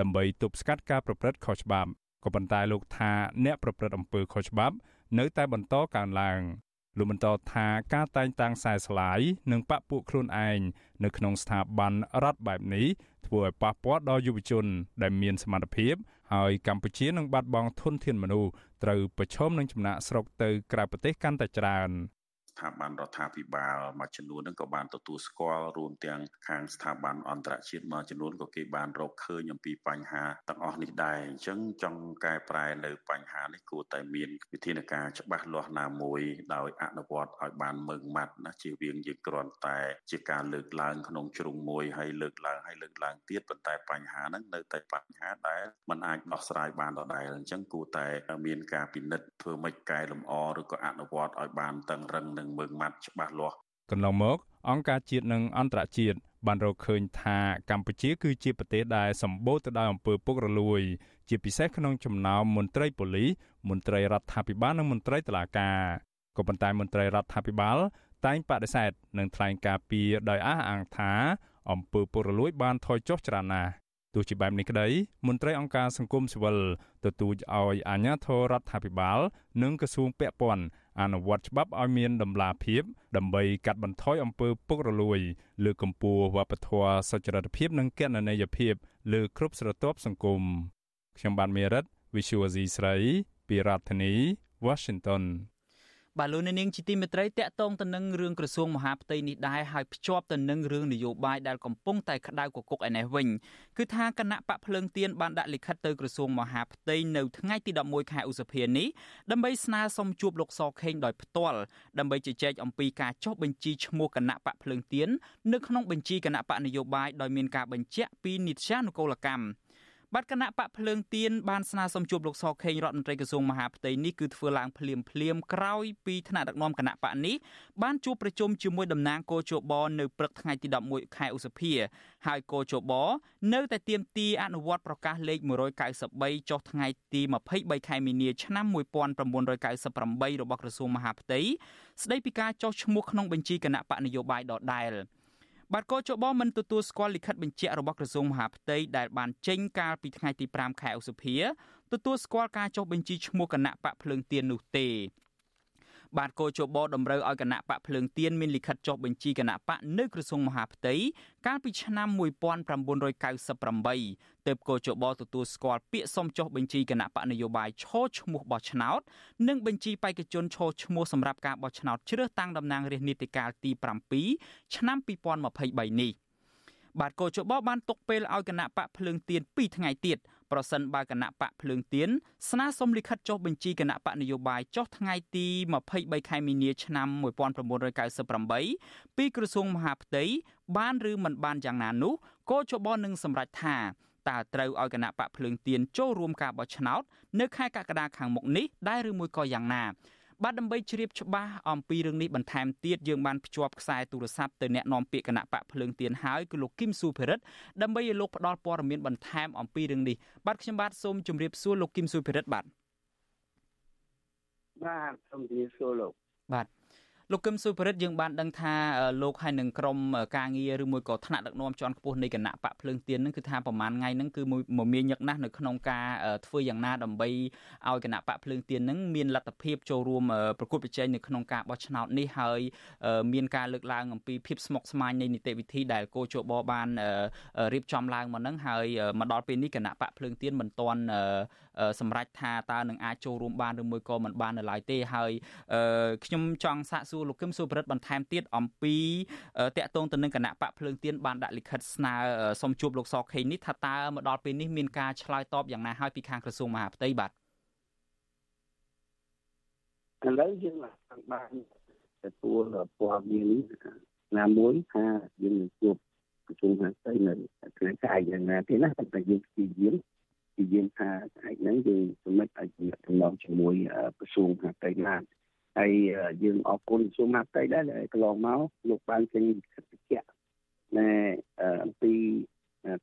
Speaker 7: ដើម្បីទប់ស្កាត់ការប្រព្រឹត្តខុសច្បាប់ ក៏ប៉ុន្តែលោកថាអ្នកប្រព្រឹត្តអំពើខុសច្បាប់ នៅតែបន្តកើនឡើងលោកបន្តថាការតែងតាំងខ្សែស្លាយនិងបពពួកខ្លួនឯងនៅក្នុងស្ថាប័នរដ្ឋបែបនេះធ្វើឲ្យប៉ះពាល់ដល់យុវជន ដែលមានសមត្ថភាពហើយកម្ពុជានឹងបាត់បង់ធនធានមនុស្សត្រូវប្រឈមនឹងចំណាក់ស្រុកទៅក្រៅប្រទេសកាន់តែច្រើន
Speaker 10: ស្ថាប័នរដ្ឋាភិបាលមួយចំនួនហ្នឹងក៏បានទទួលស្គាល់រួមទាំងខាងស្ថាប័នអន្តរជាតិមួយចំនួនក៏គេបានរកឃើញអំពីបញ្ហាទាំងអស់នេះដែរអញ្ចឹងចង់កែប្រែនៅបញ្ហានេះគួរតែមានវិធានការច្បាស់លាស់ណាមួយដោយអនុវត្តឲ្យបានម៉ឺងម៉ាត់ណាជៀសវាងយើងគ្រាន់តែ ជាការលើកឡើងក្នុងជ្រុងមួយហើយលើកឡើងហើយលើកឡើងទៀតប៉ុន្តែបញ្ហាហ្នឹងនៅតែបញ្ហាដែលมันអាចដោះស្រាយបានដដែលអញ្ចឹងគួរតែមានការពិនិត្យធ្វើម៉េចកែលម្អឬក៏អនុវត្តឲ្យបានតឹងរឹងនិងមើងម៉ាត់ច្បាស់លាស់
Speaker 7: កន្លងមក អង្គការជាតិនិងអន្តរជាតិបានរកឃើញថាកម្ពុជាគឺជាប្រទេសដែលសម្បូរទៅដោយអំពើពុករលួយ ជាពិសេសក្នុងចំណោមមន្ត្រីប៉ូលីសមន្ត្រីរដ្ឋាភិបាលនិងមន្ត្រីតុលាការក៏ប៉ុន្តែមន្ត្រីរដ្ឋាភិបាល តែងបដិសេធនិងថ្លែងការពីដោយអះអាងថាអំពើពុករលួយបានថយចុះច្រើនណាស់ទោះជាបែបនេះក្តីមន្ត្រីអង្គការសង្គមស៊ីវិលទទូចឲ្យអាជ្ញាធររដ្ឋាភិបាល និងក្រសួងពាក់ព័ន្ធ អនុវត្តច្បាប់ឲ្យមានតម្លាភាពដើម្បីកាត់បន្ថយអំពើពុករលួយ លើកកម្ពស់វប្បធម៌សុចរិតភាពនិងកណន័យភាពលើគ្រប់ស្រទាប់សង្គមខ្ញុំបាទមេរិត Visual C ស្រី ពីរដ្ឋធានី Washington
Speaker 1: បាទលោកនាងជាទីមេត្រីតកតងទៅនឹងរឿងក្រសួងមហាផ្ទៃនេះដែរហើយភ្ជាប់ទៅនឹងរឿងនយោបាយដែលកំពុងតែក្តៅគគុកឯនេះវិញគឺថាគណៈបកភ្លើងទៀនបានដាក់លិខិតទៅក្រសួងមហាផ្ទៃនៅថ្ងៃទី11ខែឧសភានេះដើម្បីស្នើសុំជួបលោកសខេងដោយផ្ទាល់ដើម្បីជជែកអំពីការចុះបញ្ជីឈ្មោះគណៈបកភ្លើងទៀននៅក្នុងបញ្ជីគណៈបកនយោបាយដោយមានការបញ្ជាក់ពីនិត្យានុកូលកម្ម បាទគណៈបកភ្លើងទៀនបានស្នើសុំជួបលោកសខេងរដ្ឋមន្ត្រីក្រសួងមហាផ្ទៃនេះគឺធ្វើឡើងភ្លាមភ្លាមក្រោយពីថ្នាក់ដឹកនាំគណៈបកនេះបានជួបប្រជុំជាមួយតំណាងគោជបនៅព្រឹកថ្ងៃទី11ខែឧសភាហើយគោជបនៅតែទាមទារអនុវត្តប្រកាសលេខ193ចុះថ្ងៃទី23ខែមីនាឆ្នាំ1998របស់ក្រសួងមហាផ្ទៃស្ដីពីការចុះឈ្មោះក្នុងបញ្ជីគណៈបកនយោបាយដដែល។ បាទកោជបមិនទទួលស្គាល់លិខិតបញ្ជាក់របស់ក្រសួងមហាផ្ទៃដែលបានចេញកាលពីថ្ងៃទី5ខែឧសភាទទួលស្គាល់ការចុះបញ្ជីឈ្មោះគណៈបកភ្លើងទៀននោះទេ បាទគោជបតម្រូវឲ្យគណៈបកភ្លើងទៀនមានលិខិតចុះបញ្ជីគណៈបកនៅក្រសួងមហាផ្ទៃកាលពីឆ្នាំ1998ទើបគោជបទទួលស្គាល់ពាក្យសុំចុះបញ្ជីគណៈបកនយោបាយឈរឈ្មោះបោះឆ្នោត និងបញ្ជីបេក្ខជនឈរឈ្មោះសម្រាប់ការបោះឆ្នោតជ្រើសតាំងតំណាងរាស្ត្រនីតិកាលទី7ឆ្នាំ2023នេះបាទកោជបបានទុកពេលឲ្យគណៈបកភ្លើងទៀន2ថ្ងៃទៀត ប្រសិនបើគណៈបកភ្លើងទៀនស្នើសុំលិខិតចុះបញ្ជីគណៈបកនយោបាយចុះថ្ងៃទី23ខែមីនាឆ្នាំ1998ពីក្រសួងមហាផ្ទៃបានឬមិនបានយ៉ាងណានោះកោជបនឹងសម្រេចថាតើត្រូវឲ្យគណៈបកភ្លើងទៀនចូលរួមការបោះឆ្នោត នៅខែកក្កដាខាងមុខនេះដែរឬមួយក៏យ៉ាងណា បាទដើម្បីជ្រាបច្បាស់អំពីរឿងនេះបន្ថែមទៀតយើងបានភ្ជាប់ខ្សែទូរស័ព្ទទៅអ្នកនាំពាក្យគណៈបកភ្លើងទៀនហើយគឺលោកគឹមស៊ូភិរិតដើម្បីឲ្យលោកផ្ដល់ព័ត៌មានបន្ថែមអំពីរឿងនេះបាទខ្ញុំបាទសូមជម្រាបសួរលោកគឹមស៊ូភិរិតបាទ
Speaker 11: បាទសូមជម្រាបសួរលោក
Speaker 1: បាទ លោកកឹមសុភរិទ្ធយើងបានដឹងថាលោកហើយនឹងក្រុមការងារឬមួយក៏ថ្នាក់ដឹកនាំជាន់ខ្ពស់នៃគណៈបកភ្លើងទៀននឹងគឺថាប្រហែលថ្ងៃហ្នឹងគឺមមាញឹកណាស់នៅក្នុងការធ្វើយ៉ាងណាដើម្បីឲ្យគណៈបកភ្លើងទៀននឹងមានលទ្ធភាពចូលរួមប្រកួតប្រជែងនៅក្នុងការបោះឆ្នោតនេះហើយមានការលើកឡើងអំពីភាពស្មុគស្មាញនៃនីតិវិធីដែលគោជបបានរៀបចំឡើងមកហ្នឹងហើយមកដល់ពេលនេះគណៈបកភ្លើងទៀនមិនទាន់សម្រេចថាតើនឹងអាចចូលរួមបានឬមួយក៏មិនបាននៅឡើយទេហើយខ្ញុំចង់សាកសួរលោកគឹមសុប្រិទ្ធបន្ថែមទៀតអំពីតកតងទៅនឹងគណៈបកភ្លើងទៀនបានដាក់លិខិតស្នើសុំជួបលោកសខេងនេះថាតើមកដល់ពេលនេះមានការឆ្លើយតបយ៉ាងណាហើយពីខាងក្រសួងមហាផ្ទៃបាទ
Speaker 11: ឥឡូវយើងបានទទួលព័ត៌មានណាមួយថាយើងនឹងជួបប្រជុំហាស្ដីនៅថ្ងៃស្អែកយ៉ាងណាទេណាតែយើងព្យាយាម ព្យាយាមថាស្អែកហ្នឹងយើងសម្រេចឲ្យជាដំណងជាមួយក្រសួងហាស្ដីបានហើយយើងអរគុណក្រសួងមហាផ្ទៃដែរដែលកន្លងមកលោកបានចេញសិទ្ធិជាណែអំពី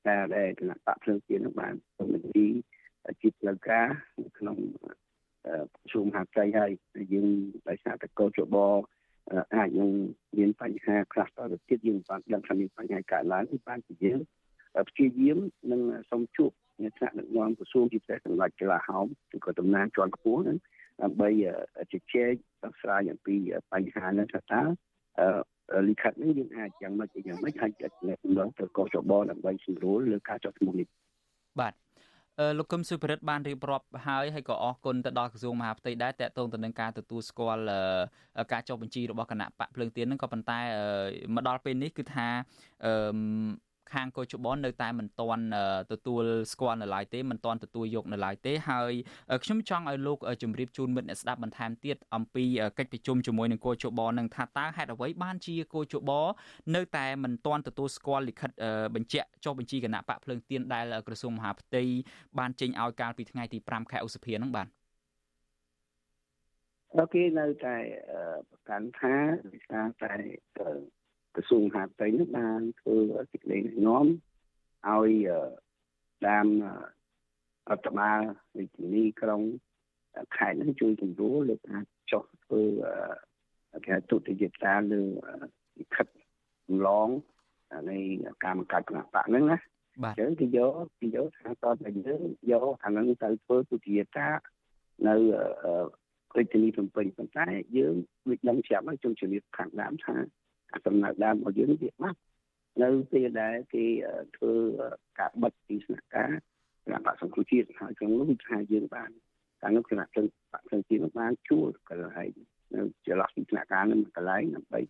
Speaker 11: ការដែលគណៈបកភ្លើងទៀនបានសម្ដែងជាផ្លូវការនៅក្នុងក្រសួងមហាផ្ទៃហើយយើងដោយសារតែកោជបអាចនឹងមានបញ្ហាខ្លះតទៅទៀតយើងបានដឹងថាមានបញ្ហាកើតឡើងគឺបានជាយើង ព្យាយាមនឹងសូមជួបនៅថ្នាក់ដឹកនាំក្រសួងពិសេសសម្រាប់កីឡាហោមឬក៏តំណាងជាន់ខ្ពស់ហ្នឹងដើម្បីជជែកដោះស្រាយអំពីបញ្ហានេះថាតើលិខិតនេះយើងអាចយ៉ាងម៉េចយ៉ាងម៉េចអាចដំណងទៅកោះចបដើម្បីសម្រួលលើការចុះឈ្មោះនេះ
Speaker 1: បាទលោកកឹមសុភរិទ្ធបានរៀបរាប់ហើយហើយក៏អរគុណទៅដល់ក្រសួងមហាផ្ទៃដែរតកតងទៅនឹងការទទួលស្គាល់ការចុះបញ្ជីរបស់គណៈបកភ្លើងទៀនហ្នឹងក៏ប៉ុន្តែមកដល់ពេលនេះគឺថាអឺ ខាងកោជបននៅតែមិនទាន់ទទួលស្គាល់នៅឡើយទេមិនទាន់ទទួលយកនៅឡើយទេហើយខ្ញុំចង់ឲ្យលោកជម្រាបជូនមិត្តអ្នកស្ដាប់បន្ថែមទៀតអំពីកិច្ចប្រជុំជាមួយនឹងកោជបនឹងថាតើហេតុអ្វីបានជាកោជបនៅតែមិនទាន់ទទួលស្គាល់លិខិតបញ្ជាក់ចុះបញ្ជីគណៈបកភ្លើងទៀនដែលក្រសួងមហាផ្ទៃបានចេញឲ្យកាលពីថ្ងៃទី5ខែឧសភាហ្នឹងបាទ
Speaker 11: គេនៅតែប្រកាន់ថាវិសាតែ ក្រសួងមហាផ្ទៃនេះបានធ្វើសេចក្តីណែនាំឲ្យតាមរដ្ឋបាលរាជធានីក្រុងខេត្តនេះជួយជំរុញលើការចុះធ្វើគេទុតិយតាលើលិខិតចម្លងនៃកម្មកាគណៈបកហ្នឹងណា
Speaker 1: បាទ
Speaker 11: អញ្ចឹងគេយកគេយកថាតតែយើងយកអាហ្នឹងទៅធ្វើទុតិយតានៅរាជធានីភ្នំពេញប៉ុន្តែយើងវិដឹងស្រាប់ហើយជុំជំរាបខាងដើមថា កំណើតដើមរបស់យើងវាបាត់នៅពេលដែលគេធ្វើការបិទទីស្នាក់ការគណៈបកសង្គ្រោះជាតិហើយក្នុងនោះថាយើងបានតាមនោះគណៈជនបកសង្គ្រោះជាតិបានជួលកន្លែងនៅចន្លោះទីស្នាក់ការនឹងកន្លែងដើម្បី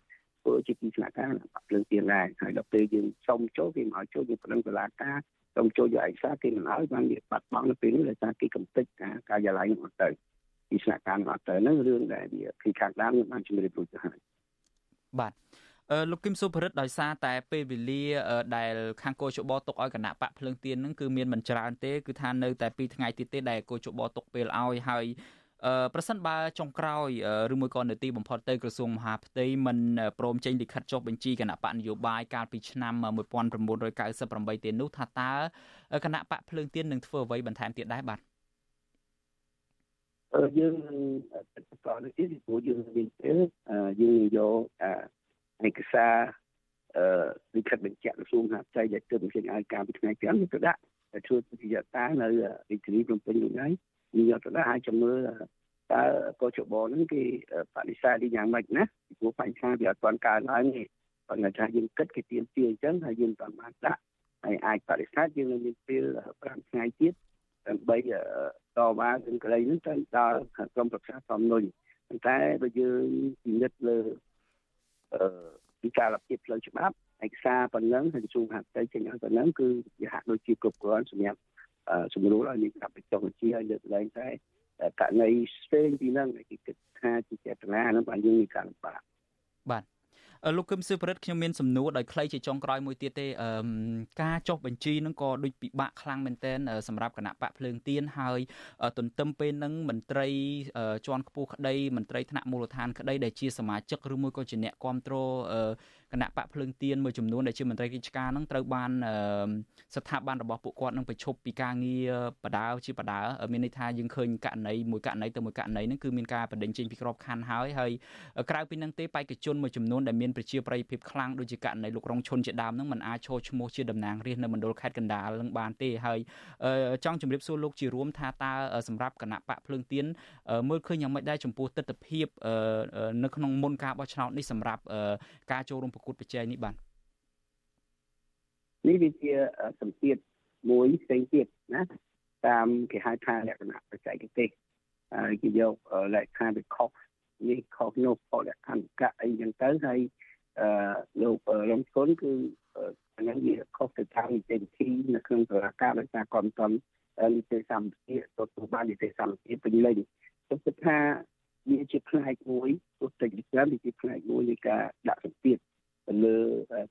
Speaker 11: ធ្វើជាទីស្នាក់ការបកភ្លើងទៀនដែរហើយដល់ពេលយើងសុំចូលគេមកចូលយើងប្រឹងតឡាការសុំចូលយកឯកសារគេមិនឲ្យបានវាបាត់បង់នៅពេលនេះដោយសារគេកំទេចការការិយាល័យនោះអត់ទៅទីស្នាក់ការនោះអត់ទៅហ្នឹងរឿងដែលវាគឺខាងដើមបានជំរាបរួចទៅហើយ
Speaker 1: បាទ លោកគឹមសុភរិទ្ធដោយសារតែពេលវេលាដែលខាងកោជបទុកឲ្យគណៈបកភ្លើងទៀនហ្នឹងគឺមានមិនច្រើនទេគឺថានៅតែ2ថ្ងៃទៀតទេដែលកោជបទុកពេលឲ្យហើយអឺប្រសិនបើចុងក្រោយឬមួយក៏នៅទីបំផុតទៅក្រសួងមហាផ្ទៃមិនព្រមចេញលិខិតចុះបញ្ជីគណៈបកនយោបាយកាលពីឆ្នាំ1998ទេនោះថាតើគណៈបកភ្លើងទៀននឹងធ្វើអ្វីបន្ថែមទៀតដែរបាទ
Speaker 11: យើងនឹងបន្តនេះពីព្រោះយើងមានពេលយើងយក ឯកសារអឺលិខិតបញ្ជាក់ក្រសួងមហាផ្ទៃដែលទើបបញ្ចេញឲ្យការពីថ្ងៃ5ទៅដាក់ធ្វើវិទ្យាតានៅរាជធានីភ្នំពេញនេះហើយយើងយកទៅដាក់ឲ្យចាំមើលតើកោជបហ្នឹងគេបដិសេធ đi យ៉ាងម៉េចណាពីព្រោះបញ្ហាវាអត់ទាន់កើតឡើងទេប៉ុន្តែថាយើងគិតគេទៀមទាអញ្ចឹងហើយយើងតាមបានដាក់ហើយអាចបដិសេធយើងនឹងមានពេល5ថ្ងៃទៀតដើម្បីតវ៉ានឹងក្តីនឹងទៅដល់ក្រុមប្រឹក្សាសំនុយប៉ុន្តែបើយើងពិនិត្យលើអឺ ពីការលភាពផ្លូវច្បាប់ឯកសារប៉ុណ្ណឹងហើយក្រសួងហាផ្ទៃចេញឲ្យប៉ុណ្ណឹងគឺវាហាក់ដូចជាគ្រប់គ្រាន់សម្រាប់សម្រួលឲ្យមានការបញ្ចុះបញ្ជីឲ្យលើកឡើងតែករណីផ្សេងពីហ្នឹងគេគិតថាជាចេតនាហ្នឹងបានយើងមានការលំបាក
Speaker 1: បាទ លោកគឹមសឿប្រិតខ្ញុំមានសំណួរដោយខ្លីជាចុងក្រោយមួយទៀតទេការចុះបញ្ជីហ្នឹងក៏ដូចពិបាកខ្លាំងមែនទែនសម្រាប់គណៈបកភ្លើងទៀនហើយទន្ទឹមពេលហ្នឹងមន្ត្រីជាន់ខ្ពស់ក្តីមន្ត្រីថ្នាក់មូលដ្ឋានក្តីដែលជាសមាជិកឬមួយក៏ជាអ្នកគ្រប់គ្រង គណៈបកភ្លើងទៀនមួយចំនួនដែលជាមន្ត្រីរាជការនឹងត្រូវបានស្ថាប័នរបស់ពួកគាត់នឹងប្រឈប់ពីការងារបដាជាបដាមានន័យថាយើងឃើញករណីមួយករណីទៅមួយករណីហ្នឹងគឺមានការបដិញ្ញចេញពីក្របខ័ណ្ឌហើយហើយក្រៅពីហ្នឹងទេបេក្ខជនមួយចំនួនដែលមានប្រជាប្រិយភាពខ្លាំងដូចជាករណីលោករងឈុនជាដើមហ្នឹងมันអាចឈរឈ្មោះជាតំណាងរាស្ត្រនៅមណ្ឌលខេត្តកណ្ដាលនឹងបានទេហើយចង់ជម្រាបសួរលោកជារួមថាតើសម្រាប់គណៈបកភ្លើងទៀនមើលឃើញយ៉ាងម៉េចដែរចំពោះទស្សនវិជ្ជានៅក្នុងមុនការបោះឆ្នោតនេះសម្រាប់ការចូលរួមប្រកួតប្រជែងនេះបាទ
Speaker 11: នេះវាជាសម្ពាធមួយផ្សេងទៀតណាតាមគេហៅថាលក្ខណៈបច្ចេកទេសហើយគេយកលក្ខខណ្ឌវាខុសនេះខុសនោះខុសលក្ខខណ្ឌកៈអីចឹងទៅហើយអឺលោករំសុនគឺអានេះវាខុសទៅតាមនីតិវិធីនៅក្នុងសាលាការដោយសារកំតំនីតិសម្បទាទទួលបាននីតិសម្បទាពេញលេញខ្ញុំគិតថាវាជាផ្នែកមួយទោះតែច្រើនវាជាផ្នែកមួយនៃការដាក់សម្ពាធ ទៅលើ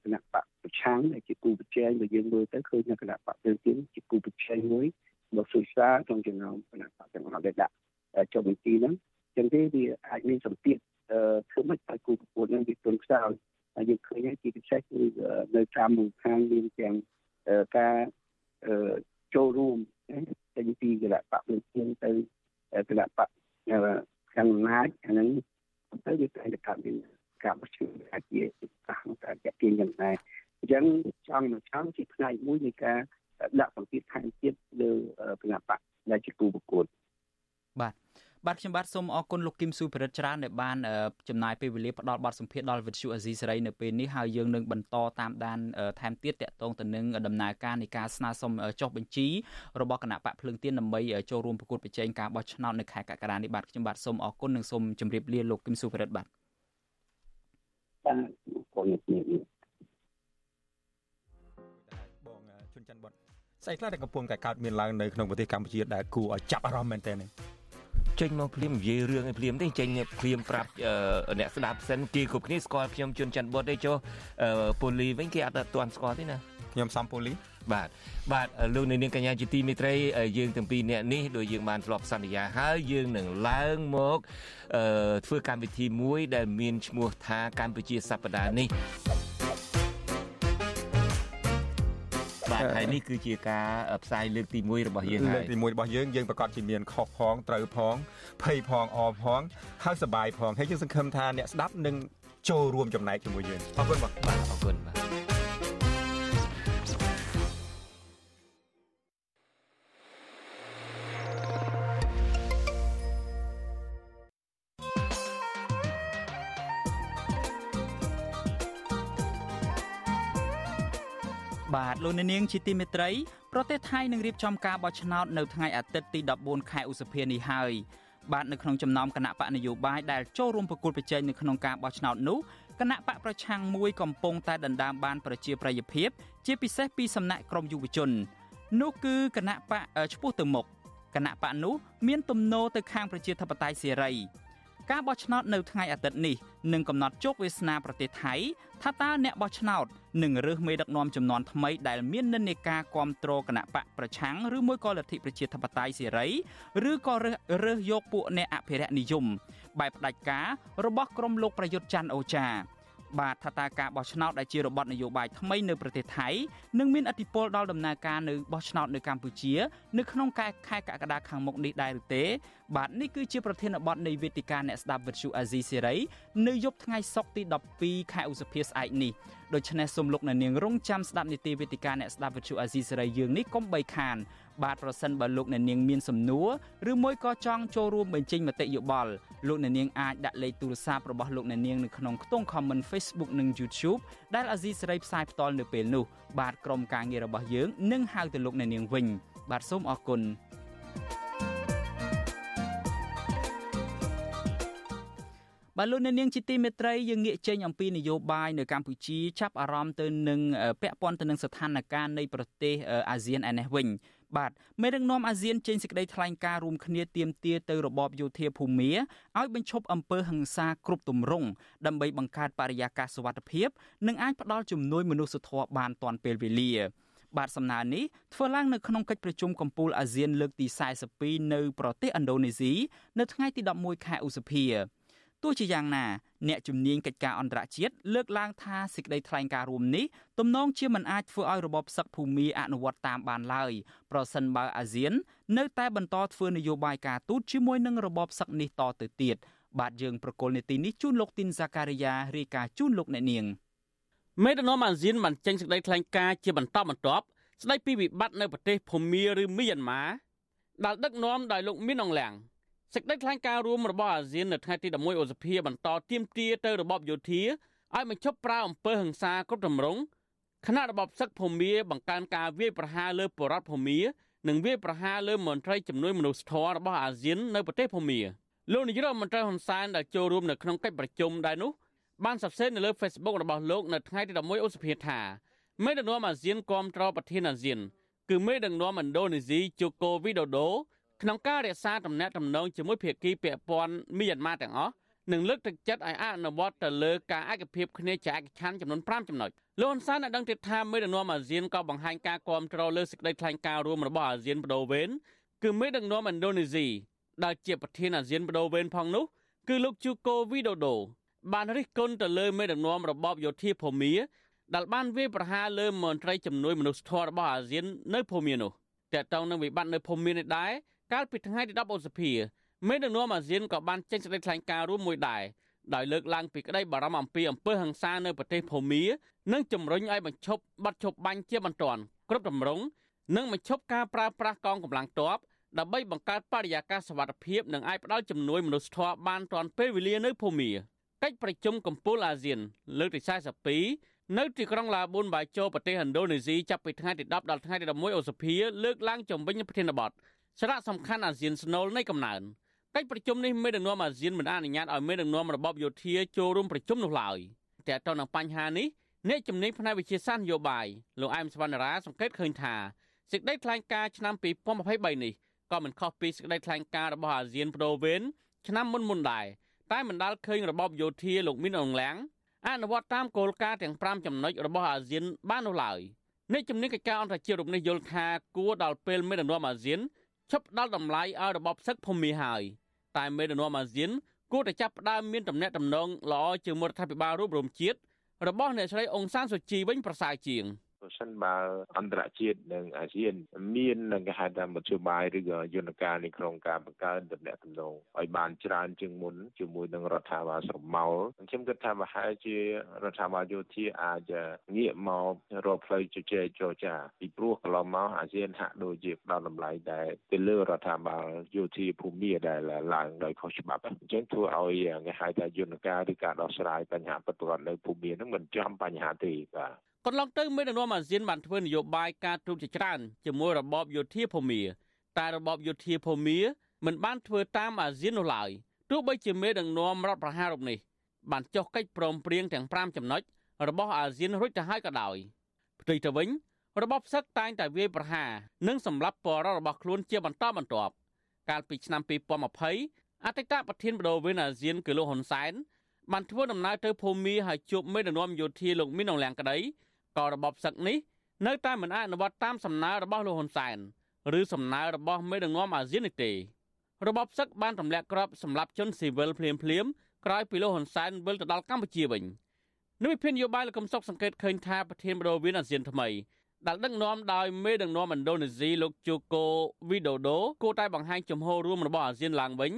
Speaker 11: គណៈបកប្រឆាំងដែលជាគូប្រជែងដែលយើងមើលទៅឃើញគណៈបកទៅទៀតជាគូប្រជែងមួយរបស់សុសាក្នុងចំណោមគណៈបកទាំងអស់ដែលដាក់ចុះបញ្ជីហ្នឹងចឹងទេវាអាចមានសម្ពាធធ្វើមិនឲ្យគូប្រកួតហ្នឹងវាទុនខ្សោយហើយយើងឃើញហើយជាពិសេសគឺនៅតាមមូលដ្ឋានមានទាំងការចូលរួមចេញពីគណៈបកលើជាងទៅគណៈបកខាងអំណាចអាហ្នឹងទៅវាតែតែមាន ការបោះឆ្នោតអាចជាខាងតែចាក់ទាញយ៉ាងដែរអញ្ចឹងចង់មកចង់ជាផ្នែកមួយនៃការដាក់សម្ពាធថែមទៀតលើគណៈបកដែលជាគូប្រកួត
Speaker 1: បាទបាទខ្ញុំបាទសូមអរគុណលោកគឹមស៊ូប្រិតច្រើនដែលបានចំណាយពេលវេលាផ្ដល់បទសម្ភាសន៍ដល់វិទ្យុអាស៊ីសេរីនៅពេលនេះហើយយើងនឹងបន្តតាមដានថែមទៀតតកតងទៅនឹងដំណើរការនៃការស្នើសុំចុះបញ្ជីរបស់គណៈបកភ្លើងទៀនដើម្បីចូលរួមប្រកួតប្រជែងការបោះឆ្នោតនៅខែកក្កដានេះបាទខ្ញុំបាទសូមអរគុណនិងសូមជម្រាបលាលោកគឹមស៊ូប្រិតបាទ
Speaker 11: បាទអរគុណនេះ
Speaker 12: បងជុនច័ន្ទបុតស្អីខ្លះដែលកំពុងតែកើតមានឡើងនៅក្នុងប្រទេសកម្ពុជាដែលគួរឲ្យចាប់អារម្មណ៍មែនទែននេះ
Speaker 2: ចេញមកភ្លាមនិយាយរឿងឲ្យភ្លាមទេចេញភ្លាមប្រាប់អ្នកស្ដាប់សិនគេគ្រប់គ្នាស្គាល់ខ្ញុំជុនច័ន្ទបុតទេចុះពូលីវិញគេអត់ទាន់ស្គាល់ទេណា
Speaker 12: ខ្ញុំសំពូលី
Speaker 2: បាទបាទលោកនាងកញ្ញាជាទីមេត្រីយើងទាំងពីរនាក់នេះដោយយើងបានធ្លាប់សន្យាហើយយើងនឹងឡើងមកធ្វើកម្មវិធីមួយដែលមានឈ្មោះថាកម្ពុជាសប្តាហ៍នេះបាទហើយនេះគឺជាការផ្សាយលើកទី1របស់យើងហើយ
Speaker 12: លើកទី1របស់យើងយើងប្រកាសជាមានខុសផងត្រូវផងភ័យផងអផងហើយសប្បាយផងហើយយើងសង្ឃឹមថាអ្នកស្ដាប់នឹងចូលរួមចំណែកជាមួយយើងអរគុណបាទ
Speaker 2: អរគុណបាទ
Speaker 1: បាទ លោកនាងជាទីមេត្រីប្រទេសថៃនឹងរៀបចំការបោះឆ្នោតនៅថ្ងៃអាទិត្យទី14ខែឧសភានេះហើយបាទនៅក្នុងចំណោមគណៈបកនយោបាយដែលចូលរួមប្រគល់ប្រជែងនៅក្នុងការបោះឆ្នោតនោះគណៈបកប្រឆាំងមួយកំពុងតែដណ្ដើមបានប្រជាប្រិយភាព ជាពិសេសពីសំណាក់ក្រមយុវជន នោះគឺគណៈបកឈ្មោះទៅមុខគណៈបកនោះមានទំនោរទៅខាងប្រជាធិបតេយ្យសេរីការបោះឆ្នោតនៅថ្ងៃអាទិត្យនេះនឹងកំណត់ជោគវាសនាប្រទេសថៃថាតើអ្នកបោះឆ្នោត នឹងរើសមេដឹកនាំចំនួនថ្មីដែលមាននិន្នាការគ្រប់គ្រងគណៈបកប្រឆាំងឬមួយក៏លទ្ធិប្រជាធិបតេយ្យសេរីឬក៏រើសរើសយកពួកអ្នកអភិរក្សនិយមបែបផ្ដាច់ការរបស់ក្រុមលោកប្រយុទ្ធច័ន្ទអូចា បាទថាតើការបោះឆ្នោតដែលជារបបនយោបាយថ្មីនៅប្រទេសថៃនឹងមានឥទ្ធិពលដល់ដំណើរការនៅបោះឆ្នោតនៅកម្ពុជា នៅក្នុងខែខែកក្កដាខាងមុខនេះដែរឬទេ បាទនេះគឺជាប្រធានបទនៃវេទិកាអ្នកស្ដាប់វិទ្យុអាស៊ីសេរីនៅយប់ថ្ងៃសុក្រទី12ខែឧសភាស្អែកនេះដូច្នេះសូមលោកអ្នកនាងរងចាំស្ដាប់នីតិវេទិកាអ្នកស្ដាប់វិទ្យុអាស៊ីសេរីយើងនេះកុំបីខាន បាទប្រសិនបើលោកអ្នកនាងមានសំណួរឬមួយក៏ចង់ចូលរួមបញ្ចេញមតិយោបល់លោកអ្នកនាងអាចដាក់លេខទូរស័ព្ទរបស់លោកអ្នកនាងនៅក្នុងខ្ទង់ comment Facebook និង YouTube ដែលអាស៊ីសេរីផ្សាយផ្ទាល់នៅពេលនោះបាទក្រុមការងាររបស់យើងនឹងហៅទៅលោកអ្នកនាងវិញ បាទសូមអរគុណបាទលោកអ្នកនាងជាទីមេត្រីយើងងាកចេញអំពីនយោបាយនៅកម្ពុជាចាប់អារម្មណ៍ទៅនឹងពាក់ព័ន្ធទៅនឹងស្ថានភាពនៃប្រទេសអាស៊ានឯនេះវិញ បាទមេដឹកនាំអាស៊ានចេញសេចក្តីថ្លែងការណ៍រួមគ្នាទាមទារទៅរបបយោធាភូមាឲ្យបញ្ឈប់អំពើហិង្សាគ្រប់ទម្រង់ដើម្បីបង្កើតបរិយាកាសសុវត្ថិភាព និងអាចផ្ដល់ជំនួយមនុស្សធម៌បានទាន់ពេលវេលាបាទសំណើនេះធ្វើឡើងនៅក្នុងកិច្ចប្រជុំកំពូលអាស៊ានលើកទី42នៅប្រទេសឥណ្ឌូនេស៊ីនៅថ្ងៃទី11ខែឧសភា ទោះជាយ៉ាងណាអ្នកជំនាញកិច្ចការអន្តរជាតិលើកឡើងថាសេចក្តីថ្លែងការណ៍រួមនេះទំនងជាមិនអាចធ្វើឲ្យរបបសឹកភូមិអនុវត្តតាមបានឡើយប្រសិនបើអាស៊ាន នៅតែបន្តធ្វើនយោបាយការទូតជាមួយនឹងរបបសឹកនេះតទៅទៀតបាទយើងប្រកុលនេតិនេះជូនលោកទីនសាការីយ៉ារាយការណ៍ជូនលោកអ្នកនាង
Speaker 13: មេដឹកនាំអាស៊ានបានចេញសេចក្តីថ្លែងការណ៍ជាបន្តបន្ទាប់ស្តីពីវិបត្តិនៅប្រទេសភូមាឬមីយ៉ាន់ម៉ាដែលដឹកនាំដោយលោកមីនអងលៀង សេចក្តីថ្លែងការណ៍រួមរបស់អាស៊ាននៅថ្ងៃទី11ឧសភាបន្តទៀមទាទៅរបបយោធាឲ្យបញ្ឈប់ប្រើអំពើហិង្សាគ្រប់ទម្រង់គណៈរបបសឹកភូមាបង្កើនការវាយប្រហារលើបរដ្ឋភូមា និងវាយប្រហារលើមន្ត្រីជំនួយមនុស្សធម៌របស់អាស៊ាននៅប្រទេសភូមាលោកនាយរដ្ឋមន្ត្រីហ៊ុនសែនដែលចូលរួមនៅក្នុងកិច្ចប្រជុំដែរនោះបានសរសេរនៅលើ Facebook របស់លោកនៅថ្ងៃទី11ឧសភាថាមេដឹកនាំអាស៊ានគាំទ្រប្រធានអាស៊ាន គឺមេដឹកនាំឥណ្ឌូនេស៊ីជូកូវីដូដូ ក្នុងការរក្សាទំនាក់ទំនងជាមួយភាគីពាក់ព័ន្ធមីយ៉ាន់ម៉ាទាំងអស់និងលើកទឹកចិត្តឲ្យអនុវត្តទៅលើការឯកភាពគ្នាជាឯកច្ឆ័ន្ទចំនួន5ចំណុចលោកហ៊ុនសែនបានដឹងទៀតថាមេដឹកនាំអាស៊ានក៏បង្ហាញការគាំទ្រលើសេចក្តីថ្លែងការណ៍រួមរបស់អាស៊ានបដូវវេនគឺមេដឹកនាំឥណ្ឌូនេស៊ីដែលជាប្រធានអាស៊ានបដូវវេនផងនោះគឺលោកជូកូវីដូដូបានរិះគន់ទៅលើមេដឹកនាំរបបយោធាភូមាដែលបានវាយប្រហារលើមន្ត្រីជំនួយមនុស្សធម៌របស់អាស៊ាននៅភូមានោះតើតើនឹងវិបត្តិនៅភូមានេះដែរ កាលពីថ្ងៃទី10ឧសភាមេដឹកនាំអាស៊ានក៏បានចេញសេចក្តីថ្លែងការណ៍រួមមួយដែរដោយលើកឡើងពីក្តីបារម្ភអំពីអំពើហិង្សានៅប្រទេសភូមានិងជំរុញឲ្យបញ្ឈប់បទឈប់បាញ់ជាបន្ទាន់គ្រប់ទម្រង់និងបញ្ឈប់ការប្រើប្រាស់កងកម្លាំងទ័ពដើម្បីបង្កើតបរិយាកាសសុវត្ថិភាពនិងអាចផ្ដល់ជំនួយមនុស្សធម៌បានទាន់ពេលវេលានៅភូមាកិច្ចប្រជុំកំពូលអាស៊ាន លើកទី42នៅទីក្រុងឡាប៊ុនបាជោប្រទេសឥណ្ឌូនេស៊ីចាប់ពីថ្ងៃទី10ដល់ថ្ងៃទី11ឧសភាលើកឡើងជំវិញប្រធានបទ សារៈសំខាន់អាស៊ានស្នូលនៃកំណើនកិច្ចប្រជុំនេះមេដឹកនាំអាស៊ានមិនអនុញ្ញាតឲ្យមេដឹកនាំរបបយោធាចូលរួមប្រជុំនោះឡើយតែទៅនឹងបញ្ហានេះអ្នកជំនាញផ្នែកវិទ្យាសាស្ត្រនយោបាយលោកអែមសវណ្ណរាសង្កេតឃើញថាសេចក្តីថ្លែងការណ៍ឆ្នាំ2023នេះក៏មិនខុសពីសេចក្តីថ្លែងការណ៍របស់អាស៊ានប្រូវេនឆ្នាំមុនមុនដែរតែមិនដាល់ឃើញរបបយោធាលោកមីនអងឡាំងអនុវត្តតាមគោលការណ៍ទាំង5ចំណុចរបស់អាស៊ានបាននោះឡើយអ្នកជំនាញកិច្ចការអន្តរជាតិរូបនេះយល់ថាគួរដល់ពេលមេដឹកនាំអាស៊ាន ឈប់ដល់តម្លៃឲ្យរបបសឹកភូមិហើយតែមេដឹកនាំអាស៊ានគួរតែចាប់ផ្ដើមមានទំនាក់ទំនងល្អជាមួយរដ្ឋាភិបាលរួមរំជាតិរបស់អ្នកស្រីអង្សានសុជីវិញប្រសើរជាង។
Speaker 14: ប្រសិនបើអន្តរជាតិនិងអាស៊ាន មាននឹងគេហៅថាមធ្យោបាយឬក៏យន្តការនៅក្នុងការបង្កើនទំនាក់ទំនងឲ្យបានច្រើនជាងមុនជាមួយនឹងរដ្ឋាភិបាលស្រមោលខ្ញុំគិតថាប្រហែលជារដ្ឋាភិបាលយោធាអាចងាកមករកផ្លូវជជែកចរចាពីព្រោះកន្លងមកអាស៊ានហាក់ដូចជាផ្ដល់តម្លៃដែរទៅលើរដ្ឋាភិបាលយោធាភូមិដែលឡើងដោយខុសច្បាប់អញ្ចឹងធ្វើឲ្យគេហៅថាយន្តការឬការដោះស្រាយបញ្ហាពិតប្រាកដនៅភូមិនឹងមិនចំបញ្ហាទេបាទ
Speaker 13: កន្លងទៅមេដឹកនាំអាស៊ានបានធ្វើនយោបាយការទូតជាច្រើនជាមួយរបបយោធាភូមាតែរបបយោធាភូមាមិនបានធ្វើតាមអាស៊ាននោះឡើយទោះបីជាមេដឹកនាំរដ្ឋប្រហាររូបនេះបានចុះកិច្ចព្រមព្រៀងទាំង5ចំណុចរបស់អាស៊ានរួចទៅហើយក៏ដោយផ្ទុយទៅវិញរបបផ្សឹកតែងតែវាយប្រហារនិងសម្លាប់បរិរដ្ឋរបស់ខ្លួនជាបន្តបន្ទាប់កាលពីឆ្នាំ2020អតីតប្រធានបដូវវេនអាស៊ានគឺលោកហ៊ុនសែនបានធ្វើដំណើរទៅភូមាហើយជួបមេដឹកនាំយោធាលោកមីនអងលៀងក្តី ក៏របបសឹកនេះនៅតែមិនអនុវត្តតាមសំណើរបស់លោកហ៊ុនសែនឬសំណើរបស់មេដឹកនាំអាស៊ាននេះទេរបបសឹកបានទម្លាក់គ្រាប់សម្រាប់ជនស៊ីវិលភ្លាមភ្លាមក្រោយពីលោកហ៊ុនសែនវិលទៅដល់កម្ពុជាវិញនៅវិភាននយោបាយលោកកំសុកសង្កេតឃើញថាប្រធានបដូវអាស៊ានថ្មីដែលដឹកនាំដោយមេដឹកនាំឥណ្ឌូនេស៊ីលោកជូកូវីដូដូគួរតែបង្ហាញជំហររួមរបស់អាស៊ានឡើងវិញ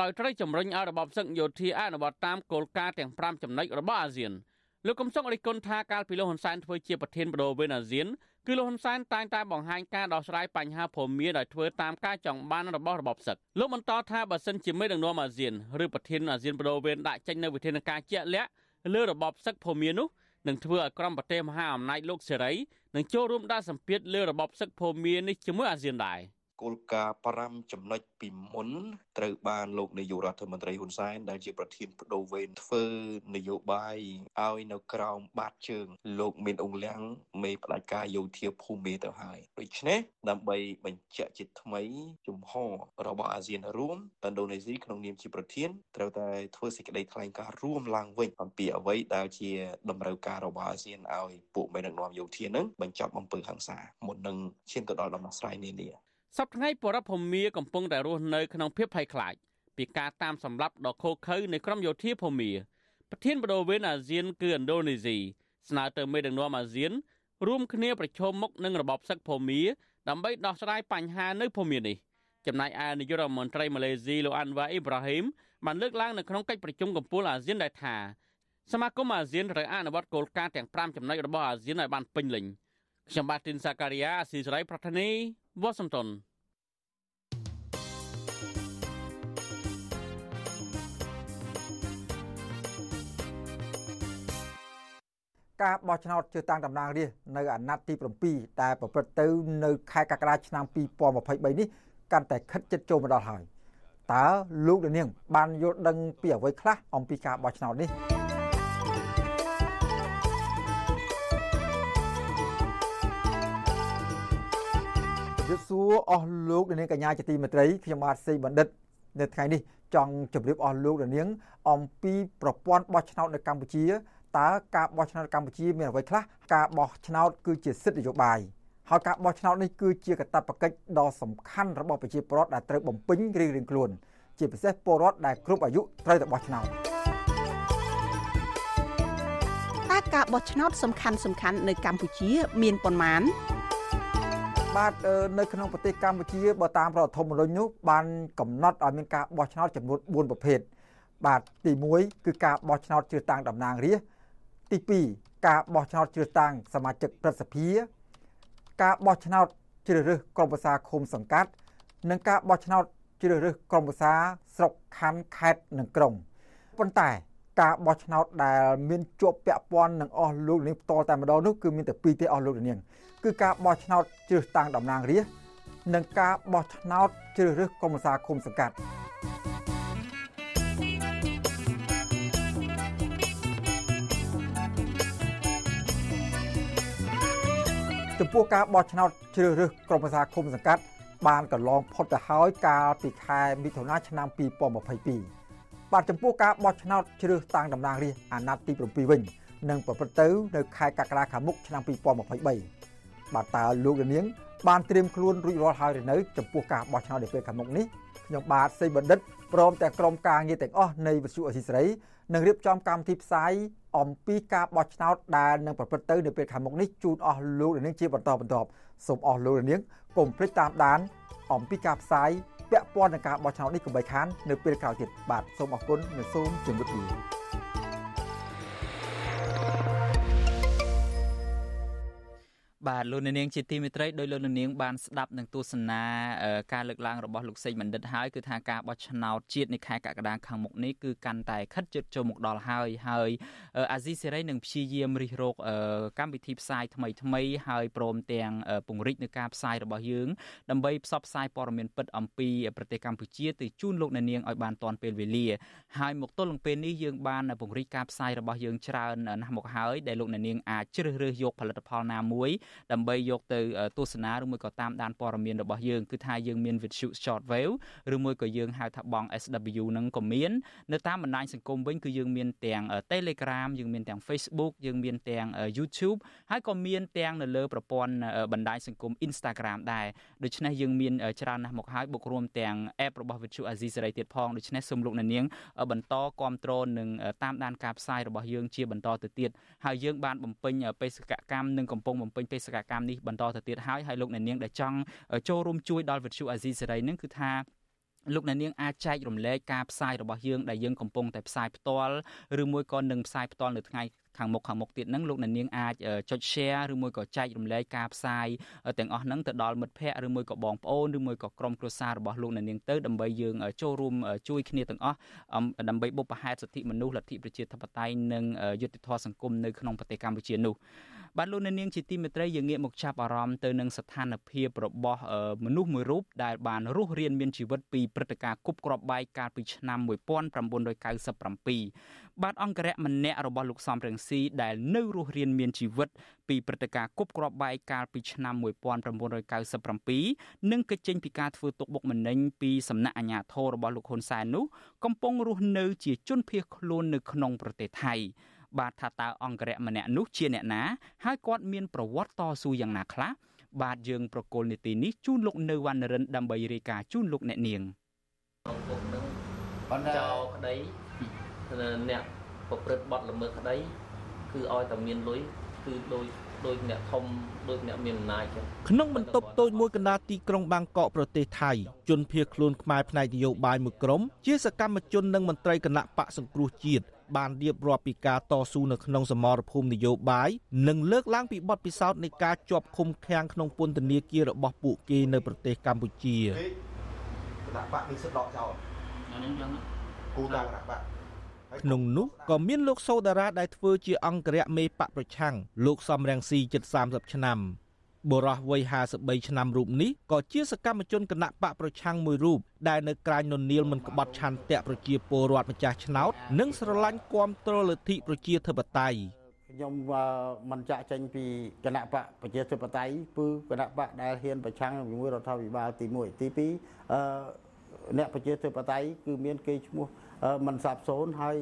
Speaker 13: ដោយត្រូវជំរុញឲ្យរបបសឹកយោធាអនុវត្តតាមគោលការណ៍ទាំង5ចំណុចរបស់អាស៊ាន លោកកំសុករិះគន់ថាកាលពីលោកហ៊ុនសែនធ្វើជាប្រធានបដូវអាស៊ានគឺលោកហ៊ុនសែនតែងតែបង្ហាញការដោះស្រាយបញ្ហាភូមិដោយធ្វើតាមការចង់បានរបស់របបសឹកលោកបន្តថាបើសិនជាមេដឹកនាំអាស៊ានឬប្រធានអាស៊ានបដូវវេនដាក់ចេញនៅវិធានការជាក់លាក់លើរបបសឹកភូមិនោះនឹងធ្វើឲ្យក្រុមប្រទេសមហាអំណាចលោកសេរីនឹងចូលរួមដាក់សម្ពាធលើរបបសឹកភូមិនេះជាមួយអាស៊ានដែរ។
Speaker 15: គោលការណ៍5ចំណុចពីមុនត្រូវបានលោកនាយករដ្ឋមន្ត្រីហ៊ុនសែនដែលជាប្រធានបដូវវេនធ្វើនយោបាយឲ្យនៅក្រោមបាតជើង លោកមានអង្លាំងមេផ្ដាច់ការយោធាភូមិទៅហើយដូច្នេះដើម្បីបញ្ជាក់ជាថ្មីជំហររបស់អាស៊ានរួមឥណ្ឌូនេស៊ីក្នុងនាមជាប្រធានត្រូវតែធ្វើសេចក្តីថ្លែងការណ៍រួមឡើងវិញអំពីអ្វីដែលជាតម្រូវការរបស់អាស៊ានឲ្យពួកមេដឹកនាំយោធានឹងបញ្ចប់អំពើហិង្សាមុននឹងឈានទៅដល់ដំណោះស្រាយនានា
Speaker 13: សប្តាហ៍ថ្ងៃបរិបភូមាកំពុងតែរស់នៅក្នុងភាពភ័យខ្លាចពីការតាមសម្លាប់ដ៏ឃោរឃៅនៃក្រុមយោធាភូមាប្រធានបដូវវេនអាស៊ានគឺឥណ្ឌូនេស៊ីស្នើទៅមេដឹកនាំអាស៊ានរួមគ្នាប្រជុំមុខនឹងរបបសឹកភូមាដើម្បីដោះស្រាយបញ្ហានៅភូមានេះចំណែកឯនាយករដ្ឋមន្ត្រីម៉ាឡេស៊ីលោកអាន់វ៉ាអ៊ីប្រាហ៊ីមបានលើកឡើងនៅក្នុងកិច្ចប្រជុំកំពូលអាស៊ានដែលថាសមាគមអាស៊ានត្រូវអនុវត្តគោលការណ៍ទាំង5ចំណុចរបស់អាស៊ានឲ្យបានពេញលេញខ្ញុំបាទទីនសាការីយ៉ាអស៊ីសេរីប្រធានី វ៉ាស៊ីនតោន
Speaker 16: ការបោះឆ្នោតជ្រើសតាំងតំណាងរាស្ត្រនៅអាណត្តិទី7ដែលប្រព្រឹត្តទៅនៅខែកក្កដាឆ្នាំ2023នេះកាន់តែខិតជិតចូលមកដល់ហើយតើលោកនាងបានយល់ដឹងពីអ្វីខ្លះអំពីការបោះឆ្នោតនេះ រាបសួរអស់លោកនាងកញ្ញាជាទីមេត្រីខ្ញុំបាទសេបណ្ឌិតនៅថ្ងៃនេះចង់ជម្រាបអស់លោកនាងអំពីប្រព័ន្ធបោះឆ្នោតនៅកម្ពុជាតើការបោះឆ្នោតកម្ពុជាមានអ្វីខ្លះការបោះឆ្នោតគឺជាសិទ្ធិនយោបាយហើយការបោះឆ្នោតនេះគឺជាកាតព្វកិច្ចដ៏សំខាន់របស់ប្រជាពលរដ្ឋដែលត្រូវបំពេញរៀងៗខ្លួន ជាពិសេសពលរដ្ឋដែលគ្រប់អាយុត្រូវតែបោះឆ្នោត
Speaker 17: តើការបោះឆ្នោតសំខាន់សំខាន់នៅកម្ពុជា មានប៉ុន្មាន
Speaker 16: បាទនៅក្នុងប្រទេសកម្ពុជាបើតាមរដ្ឋធម្មនុញ្ញនោះបានកំណត់ឲ្យមានការបោះឆ្នោតចំនួន4ប្រភេទបាទទី1គឺការបោះឆ្នោតជ្រើសតាំងតំណាងរាស្ត្រទី2ការបោះឆ្នោតជ្រើសតាំងសមាជិកព្រឹទ្ធសភា ការបោះឆ្នោតជ្រើសរើសក្រុមប្រឹក្សាឃុំសង្កាត់ និងការបោះឆ្នោតជ្រើសរើសក្រុមប្រឹក្សាស្រុកខណ្ឌខេត្តនិងក្រុងប៉ុន្តែ ការបោះឆ្នោតដែលមានជាប់ពាក់ព័ន្ធនឹងអស់លោកនាងផ្ទាល់តែម្ដងនោះគឺមានតែពីរទេអស់លោកនាងគឺការបោះឆ្នោតជ្រើសតាំងតំណាងរាស្ត្រនិងការបោះឆ្នោតជ្រើសរើសក្រុមប្រឹក្សាឃុំសង្កាត់ចំពោះការបោះឆ្នោតជ្រើសរើសក្រុមប្រឹក្សាឃុំសង្កាត់បានកន្លងផុតទៅហើយកាលពីខែមិថុនាឆ្នាំ2022 បាទចំពោះការបោះឆ្នោតជ្រើសតាំងតំណាងរាស្ត្រអាណត្តិទី7វិញនឹងប្រព្រឹត្តទៅនៅខែកក្កដាខាងមុខឆ្នាំ2023បាទតើលោកនាង បានត្រៀមខ្លួនរួចរាល់ហើយឬនៅចំពោះការបោះឆ្នោតនាពេលខាងមុខនេះខ្ញុំបាទសេបណ្ឌិតព្រមទាំងក្រុមការងារទាំងអស់នៃវិទ្យុអសីសេរីនឹងរៀបចំកម្មវិធីផ្សាយអំពីការបោះឆ្នោតដែលនឹងប្រព្រឹត្តទៅនៅពេលខាងមុខនេះជូនអស់លោកនាងជាបន្តបន្ទាប់សូមអស់លោកនាងកុំភ្លេចតាមដាន អំពីការផ្សាយ ពាក់ព័ន្ធនឹងការបោះឆ្នោតនេះកុំបីខាននៅពេលក្រោយទៀតបាទសូមអរគុណនិងសូមជម្រាបលា
Speaker 1: បាទលោកនាងជាទីមេត្រីដោយលោកនាងបានស្ដាប់នឹងទស្សនាការលើកឡើងរបស់លោកសេងបណ្ឌិតហើយគឺថាការបោះឆ្នោតជាតិនៅខែកក្កដាខាងមុខនេះគឺកាន់តែខិតជិតចូលមកដល់ហើយហើយអាស៊ីសេរីនឹងព្យាយាមរិះរកកម្មវិធីផ្សាយថ្មីថ្មីហើយព្រមទាំងពង្រីកនៅការផ្សាយរបស់យើងដើម្បីផ្សព្វផ្សាយព័ត៌មានពិតអំពីប្រទេសកម្ពុជាទៅជូនលោកនាងឲ្យបានទាន់ពេលវេលាហើយមកទល់នឹងពេលនេះយើងបានពង្រីកការផ្សាយរបស់យើងច្រើនណាស់មកហើយដែលលោកនាងអាចជ្រើសរើសយកផលិតផលណាមួយដើម្បីយកទៅទស្សនាឬមួយក៏តាមដានព័ត៌មានរបស់យើងគឺថាយើងមាន Visu Short Wave ឬមួយក៏យើងហៅថាបង SW នឹងក៏មាននៅតាមបណ្ដាញសង្គមវិញគឺយើងមានទាំង Telegram យើងមានទាំង Facebook យើងមានទាំង YouTube ហើយក៏មានទាំងនៅលើប្រព័ន្ធបណ្ដាញសង្គម Instagram ដែរដូច្នេះយើងមានច្រើនណាស់មកហើយបូករួមទាំង app របស់ Visu Azizi សេរីទៀតផងដូច្នេះសូមលោកអ្នកនាងបន្តគ្រប់គ្រងនិងតាមដានការផ្សាយរបស់យើងជាបន្តទៅទៀតហើយយើងបានបំពេញបេសកកម្មនិងកំពុងបំពេញបេសកកម្មនេះបន្តទៅទៀតហើយហើយលោកអ្នកនាងដែលចង់ចូលរួមជួយដល់វិទ្យុអាស៊ីសេរីនឹងគឺថាលោកអ្នកនាងអាចចែករំលែកការផ្សាយរបស់យើងដែលយើងកំពុងតែផ្សាយផ្ទាល់ឬមួយក៏នឹងផ្សាយផ្ទាល់នៅថ្ងៃខាងមុខខាងមុខទៀតហ្នឹងលោកអ្នកនាងអាចចុច share ឬមួយក៏ចែករំលែកការផ្សាយទាំងអស់ហ្នឹងទៅដល់មិត្តភ័ក្តិឬមួយក៏បងប្អូនឬមួយក៏ក្រុមគ្រួសាររបស់លោកអ្នកនាងទៅដើម្បីយើងចូលរួមជួយគ្នាទាំងអស់ដើម្បីបុព្វហេតុសិទ្ធិមនុស្សលទ្ធិប្រជាធិបតេយ្យនិងយុត្តិធម៌សង្គមនៅក្នុងប្រទេសកម្ពុជានោះ បាទលោកអ្នកនាងជាទីមេត្រីយើងងាកមកចាប់អារម្មណ៍ទៅនឹងស្ថានភាពរបស់មនុស្សមួយរូបដែលបានរស់រានមានជីវិតពីព្រឹត្តិការណ៍គប់គ្រាប់បែកកាលពីឆ្នាំ1997បាទអង្គរៈម្នាក់របស់លោកសំរងស៊ីដែលនៅរស់រានមានជីវិតពីព្រឹត្តិការណ៍គប់គ្រាប់បែកកាលពីឆ្នាំ1997និងកិច្ចចេញពីការធ្វើទុកបុកម្នេញពីសំណាក់អាជ្ញាធររបស់លោកហ៊ុនសែននោះកំពុងរស់នៅជាជនភៀសខ្លួននៅក្នុងប្រទេសថៃ បាទថាតើអង្គរៈម្នាក់នោះជាអ្នកណាហើយគាត់មានប្រវត្តិតស៊ូយ៉ាងណាខ្លះបាទយើងប្រកុលនីតិនេះជូនលោកនៅវណ្ណរិនដើម្បីរាយការណ៍ជូនលោកអ្នកនាង
Speaker 18: ប៉ុន្តែចោក្តីអ្នកប្រព្រឹត្តបទល្មើសក្តីគឺឲ្យតែមានលុយគឺដោយដោយអ្នកធំដោយអ្នកមានអំណាចចឹង
Speaker 19: ក្នុងបន្ទប់តូចមួយកណ្ដាលទីក្រុងបាងកកប្រទេសថៃជនភៀសខ្លួនខ្មែរផ្នែកនយោបាយមួយក្រុមជាសកម្មជននិងមន្ត្រីគណៈបកសង្គ្រោះជាតិ បានរៀបរាប់ពីការតស៊ូនៅក្នុងសមរភូមិនយោបាយនិងលើកឡើងពីបទពិសោធន៍នៃការជាប់ឃុំឃាំងក្នុងពន្ធនាគាររបស់ពួកគេនៅប្រទេសកម្ពុជាគ
Speaker 20: ណៈបកនេះសិទ្ធដកចោលអានេះយ៉ាងគូតាគណៈបក
Speaker 19: ក្នុងនោះក៏មានលោកសូដារ៉ាដែលធ្វើជាអង្គរៈមេបកប្រឆាំងលោកសំរងស៊ីជិត30ឆ្នាំ បុរសវ័យ53ឆ្នាំរូបនេះក៏ជាសកម្មជនគណៈបកប្រឆាំងមួយរូបដែលនៅក្រាញននៀលមិនក្បត់ឆន្ទៈប្រជាពលរដ្ឋម្ចាស់ឆ្នោត និងស្រឡាញ់គាំទ្រលទ្ធិប្រជាធិបតេយ្យ
Speaker 20: ខ្ញុំមិនចាក់ចេញពីគណៈបកប្រជាធិបតេយ្យគឺគណៈបកដែលហ៊ានប្រឆាំងជាមួយរដ្ឋាភិបាលទី1ទី2អឺអ្នកប្រជាធិបតេយ្យគឺមានគេឈ្មោះមិនសាបសូន្យហើយ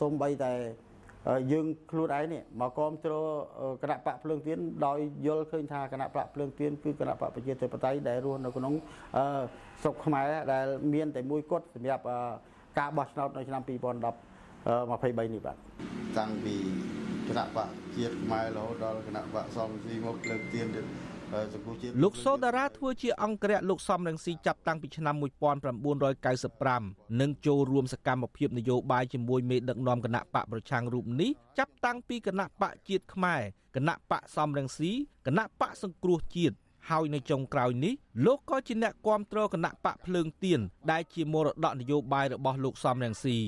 Speaker 20: សូម្បីតែ យើងខ្លួនឯងនេះមកគ្រប់គ្រងគណៈបកភ្លើងទៀនដោយយល់ឃើញថាគណៈបកភ្លើងទៀនគឺគណៈបកប្រជាធិបតេយ្យដែលរស់នៅក្នុងស្រុកខ្មែរដែលមានតែមួយគត់សម្រាប់ការបោះឆ្នោតនៅឆ្នាំ2010 23នេះបាទតាំងពីគណៈបកជាតិខ្មែររហូតដល់គណៈបកសំស៊ីមកភ្លើងទៀនទៀត
Speaker 19: លោកសូដារ៉ាធ្វើជាអង្គរៈលោកសំរងស៊ីចាប់តាំងពីឆ្នាំ1995និងចូលរួមសកម្មភាពនយោបាយជាមួយមេដឹកនាំគណៈបកប្រឆាំងរូបនេះចាប់តាំងពីគណៈបកជាតិខ្មែរគណៈបកសំរងស៊ីគណៈបកសង្គ្រោះជាតិហើយនៅចុងក្រោយនេះលោកក៏ជាអ្នកគាំទ្រគណៈបកភ្លើងទៀនដែលជាមរតកនយោបាយរបស់លោកសំរងស៊ី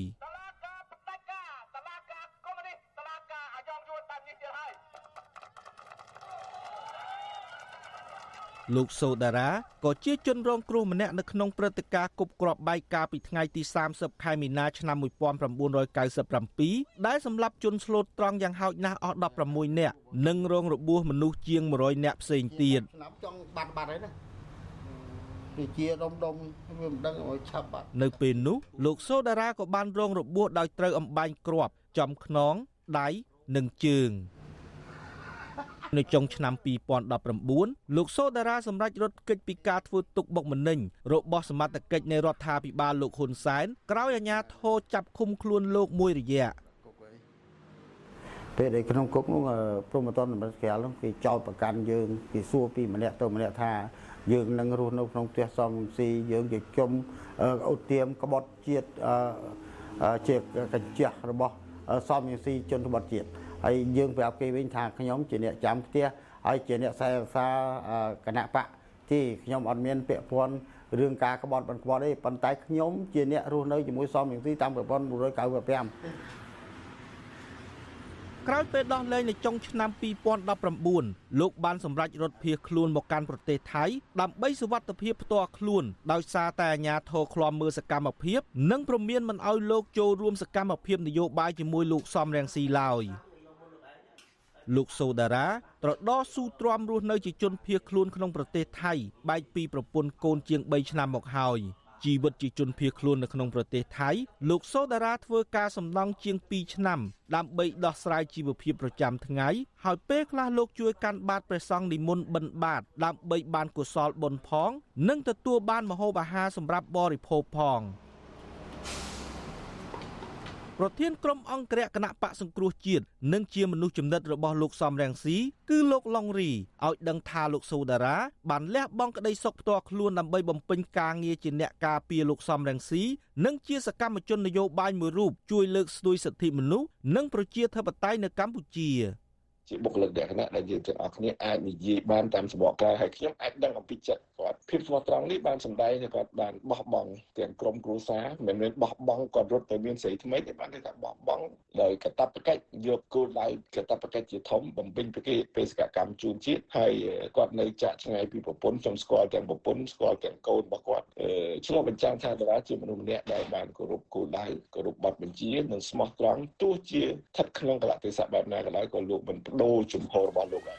Speaker 19: លោកសូដារ៉ាក៏ជាជនរងគ្រោះម្នាក់នៅក្នុងព្រឹត្តិការណ៍គប់គ្រាប់បែកកាលពីថ្ងៃទី30ខែមីនាឆ្នាំ1997ដែលសម្លាប់ជនស្លូតត្រង់យ៉ាងហោចណាស់អស់16នាក់និងរងរបួសមនុស្សជាង100នាក់ផ្សេងទៀត
Speaker 20: ឆ្នាំចង់បាត់បាត់ហើយណាវាជាដុំដុំវាមិនដឹងឲ្យឆាប់បាត់
Speaker 19: នៅពេលនោះលោកសូដារ៉ាក៏បានរងរបួសដោយត្រូវអំបែងគ្រាប់ចំខ្នងដៃនិងជើង នៅចុងឆ្នាំ2019លោកសូដារ៉ាសម្រេចរត់គេចពីការធ្វើទុកបុកម្នេញរបស់សមត្ថកិច្ចនៃរដ្ឋាភិបាលលោកហ៊ុនសែនក្រោយអាជ្ញាធរចាប់ឃុំខ្លួនលោកមួយរយៈ
Speaker 20: ពេលដែលក្នុងគុកនោះព្រមតនសម្រាប់ក្រៅនោះគេចោទប្រកាន់យើងគេសួរពីម្នាក់ទៅម្នាក់ថាយើងនឹងរស់នៅក្នុងផ្ទះសំស៊ីយើងជាជុំឧទាមក្បត់ជាតិជាកញ្ចះរបស់សំស៊ីជនបទជាតិ ហើយយើងប្រាប់គេវិញថាខ្ញុំជាអ្នកចាំផ្ទះហើយជាអ្នកខ្សែរក្សាគណៈបកទីខ្ញុំអត់មានពាក់ព័ន្ធរឿងការក្បត់បន្ក្បត់ទេប៉ុន្តែខ្ញុំជាអ្នករស់នៅជាមួយសំយ៉ាងទីតាមប្រព័ន្ធ1995
Speaker 19: ក្រោយពេលដោះលែងនៅចុងឆ្នាំ2019លោកបានសម្រេចរត់ភៀសខ្លួនមកកាន់ប្រទេសថៃដើម្បីសុវត្ថិភាពផ្ទាល់ខ្លួនដោយសារតែអាជ្ញាធរឃ្លាំមើលសកម្មភាព និងព្រមានមិនអោយលោកចូលរួមសកម្មភាពនយោបាយជាមួយលោកសំរងស៊ីឡើយ។ លោកសូដារ៉ាត្រដោស៊ូទ្រាំរស់នៅជាជនភៀសខ្លួនក្នុងប្រទេសថៃបែកពីប្រពន្ធកូនជាង3ឆ្នាំមកហើយជីវិតជាជនភៀសខ្លួននៅក្នុងប្រទេសថៃលោកសូដារ៉ាធ្វើការសំណង់ជាង2ឆ្នាំដើម្បីដោះស្រាយជីវភាពប្រចាំថ្ងៃហើយពេលខ្លះលោកជួយកាន់បាតព្រះសង្ឃនិមន្តបិណ្ឌបាតដើម្បីបានកុសលបុណ្យផង និងទទួលបានម្ហូបអាហារសម្រាប់បរិភោគផង។ ប្រធានក្រុមអង្គរៈគណៈបកសង្គ្រោះជាតិនិងជាមនុស្សចំណិតរបស់លោកសំរងស៊ីគឺលោកឡុងរីឲ្យដឹងថាលោកសូដារ៉ាបានលះបង់ក្តីសុខផ្ទាល់ខ្លួនដើម្បីបំពេញការងារជាអ្នកការពារលោកសំរងស៊ីនិងជាសកម្មជននយោបាយមួយរូបជួយលើកស្ទួយសិទ្ធិមនុស្សនិងប្រជាធិបតេយ្យនៅកម្ពុជា
Speaker 21: ជាបុគ្គលិកលក្ខណៈដែលយើងទាំងអស់គ្នាអាចនិយាយបានតាមសម្បកកាយហើយខ្ញុំអាចដឹងអំពីចិត្តគាត់ភាពស្មោះត្រង់នេះបានសម្ដែងថាគាត់បានបោះបង់ទាំងក្រុមគ្រួសារមិនមែនបោះបង់គាត់រត់ទៅមានស្រីថ្មីទេបានគេថាបោះបង់ដោយកតបកិច្ចយកគោលដៅកតបកិច្ចជាធំបំពេញពីគេបេសកកម្មជូនជាតិហើយគាត់នៅចាក់ឆ្ងាយពីប្រពន្ធខ្ញុំស្គាល់ទាំងប្រពន្ធស្គាល់ទាំងកូនរបស់គាត់ឆ្លុះបញ្ចាំងថាតារាជាមនុស្សម្នាក់ដែលបានគោរពគោលដៅគោរពបទបញ្ជានិងស្មោះត្រង់ទោះជាស្ថិតក្នុងកលៈទេសៈបែបណាក៏ដោយក៏លោកមិនបដូរជំហររបស់លោកដែរ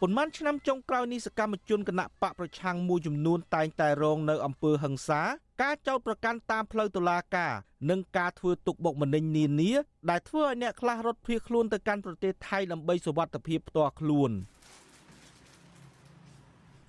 Speaker 19: ប៉ុន្មានឆ្នាំចុងក្រោយនេះសកម្មជនគណៈបកប្រឆាំងមួយចំនួនតែងតែរងនៅអំពើហិង្សា ការចោទប្រកាន់តាមផ្លូវតុលាការនិងការធ្វើទុកបុកម្នេញនានាដែលធ្វើឲ្យអ្នកខ្លះរត់ភៀសខ្លួនទៅកាន់ប្រទេសថៃដើម្បីសុវត្ថិភាពផ្ទាល់ខ្លួន។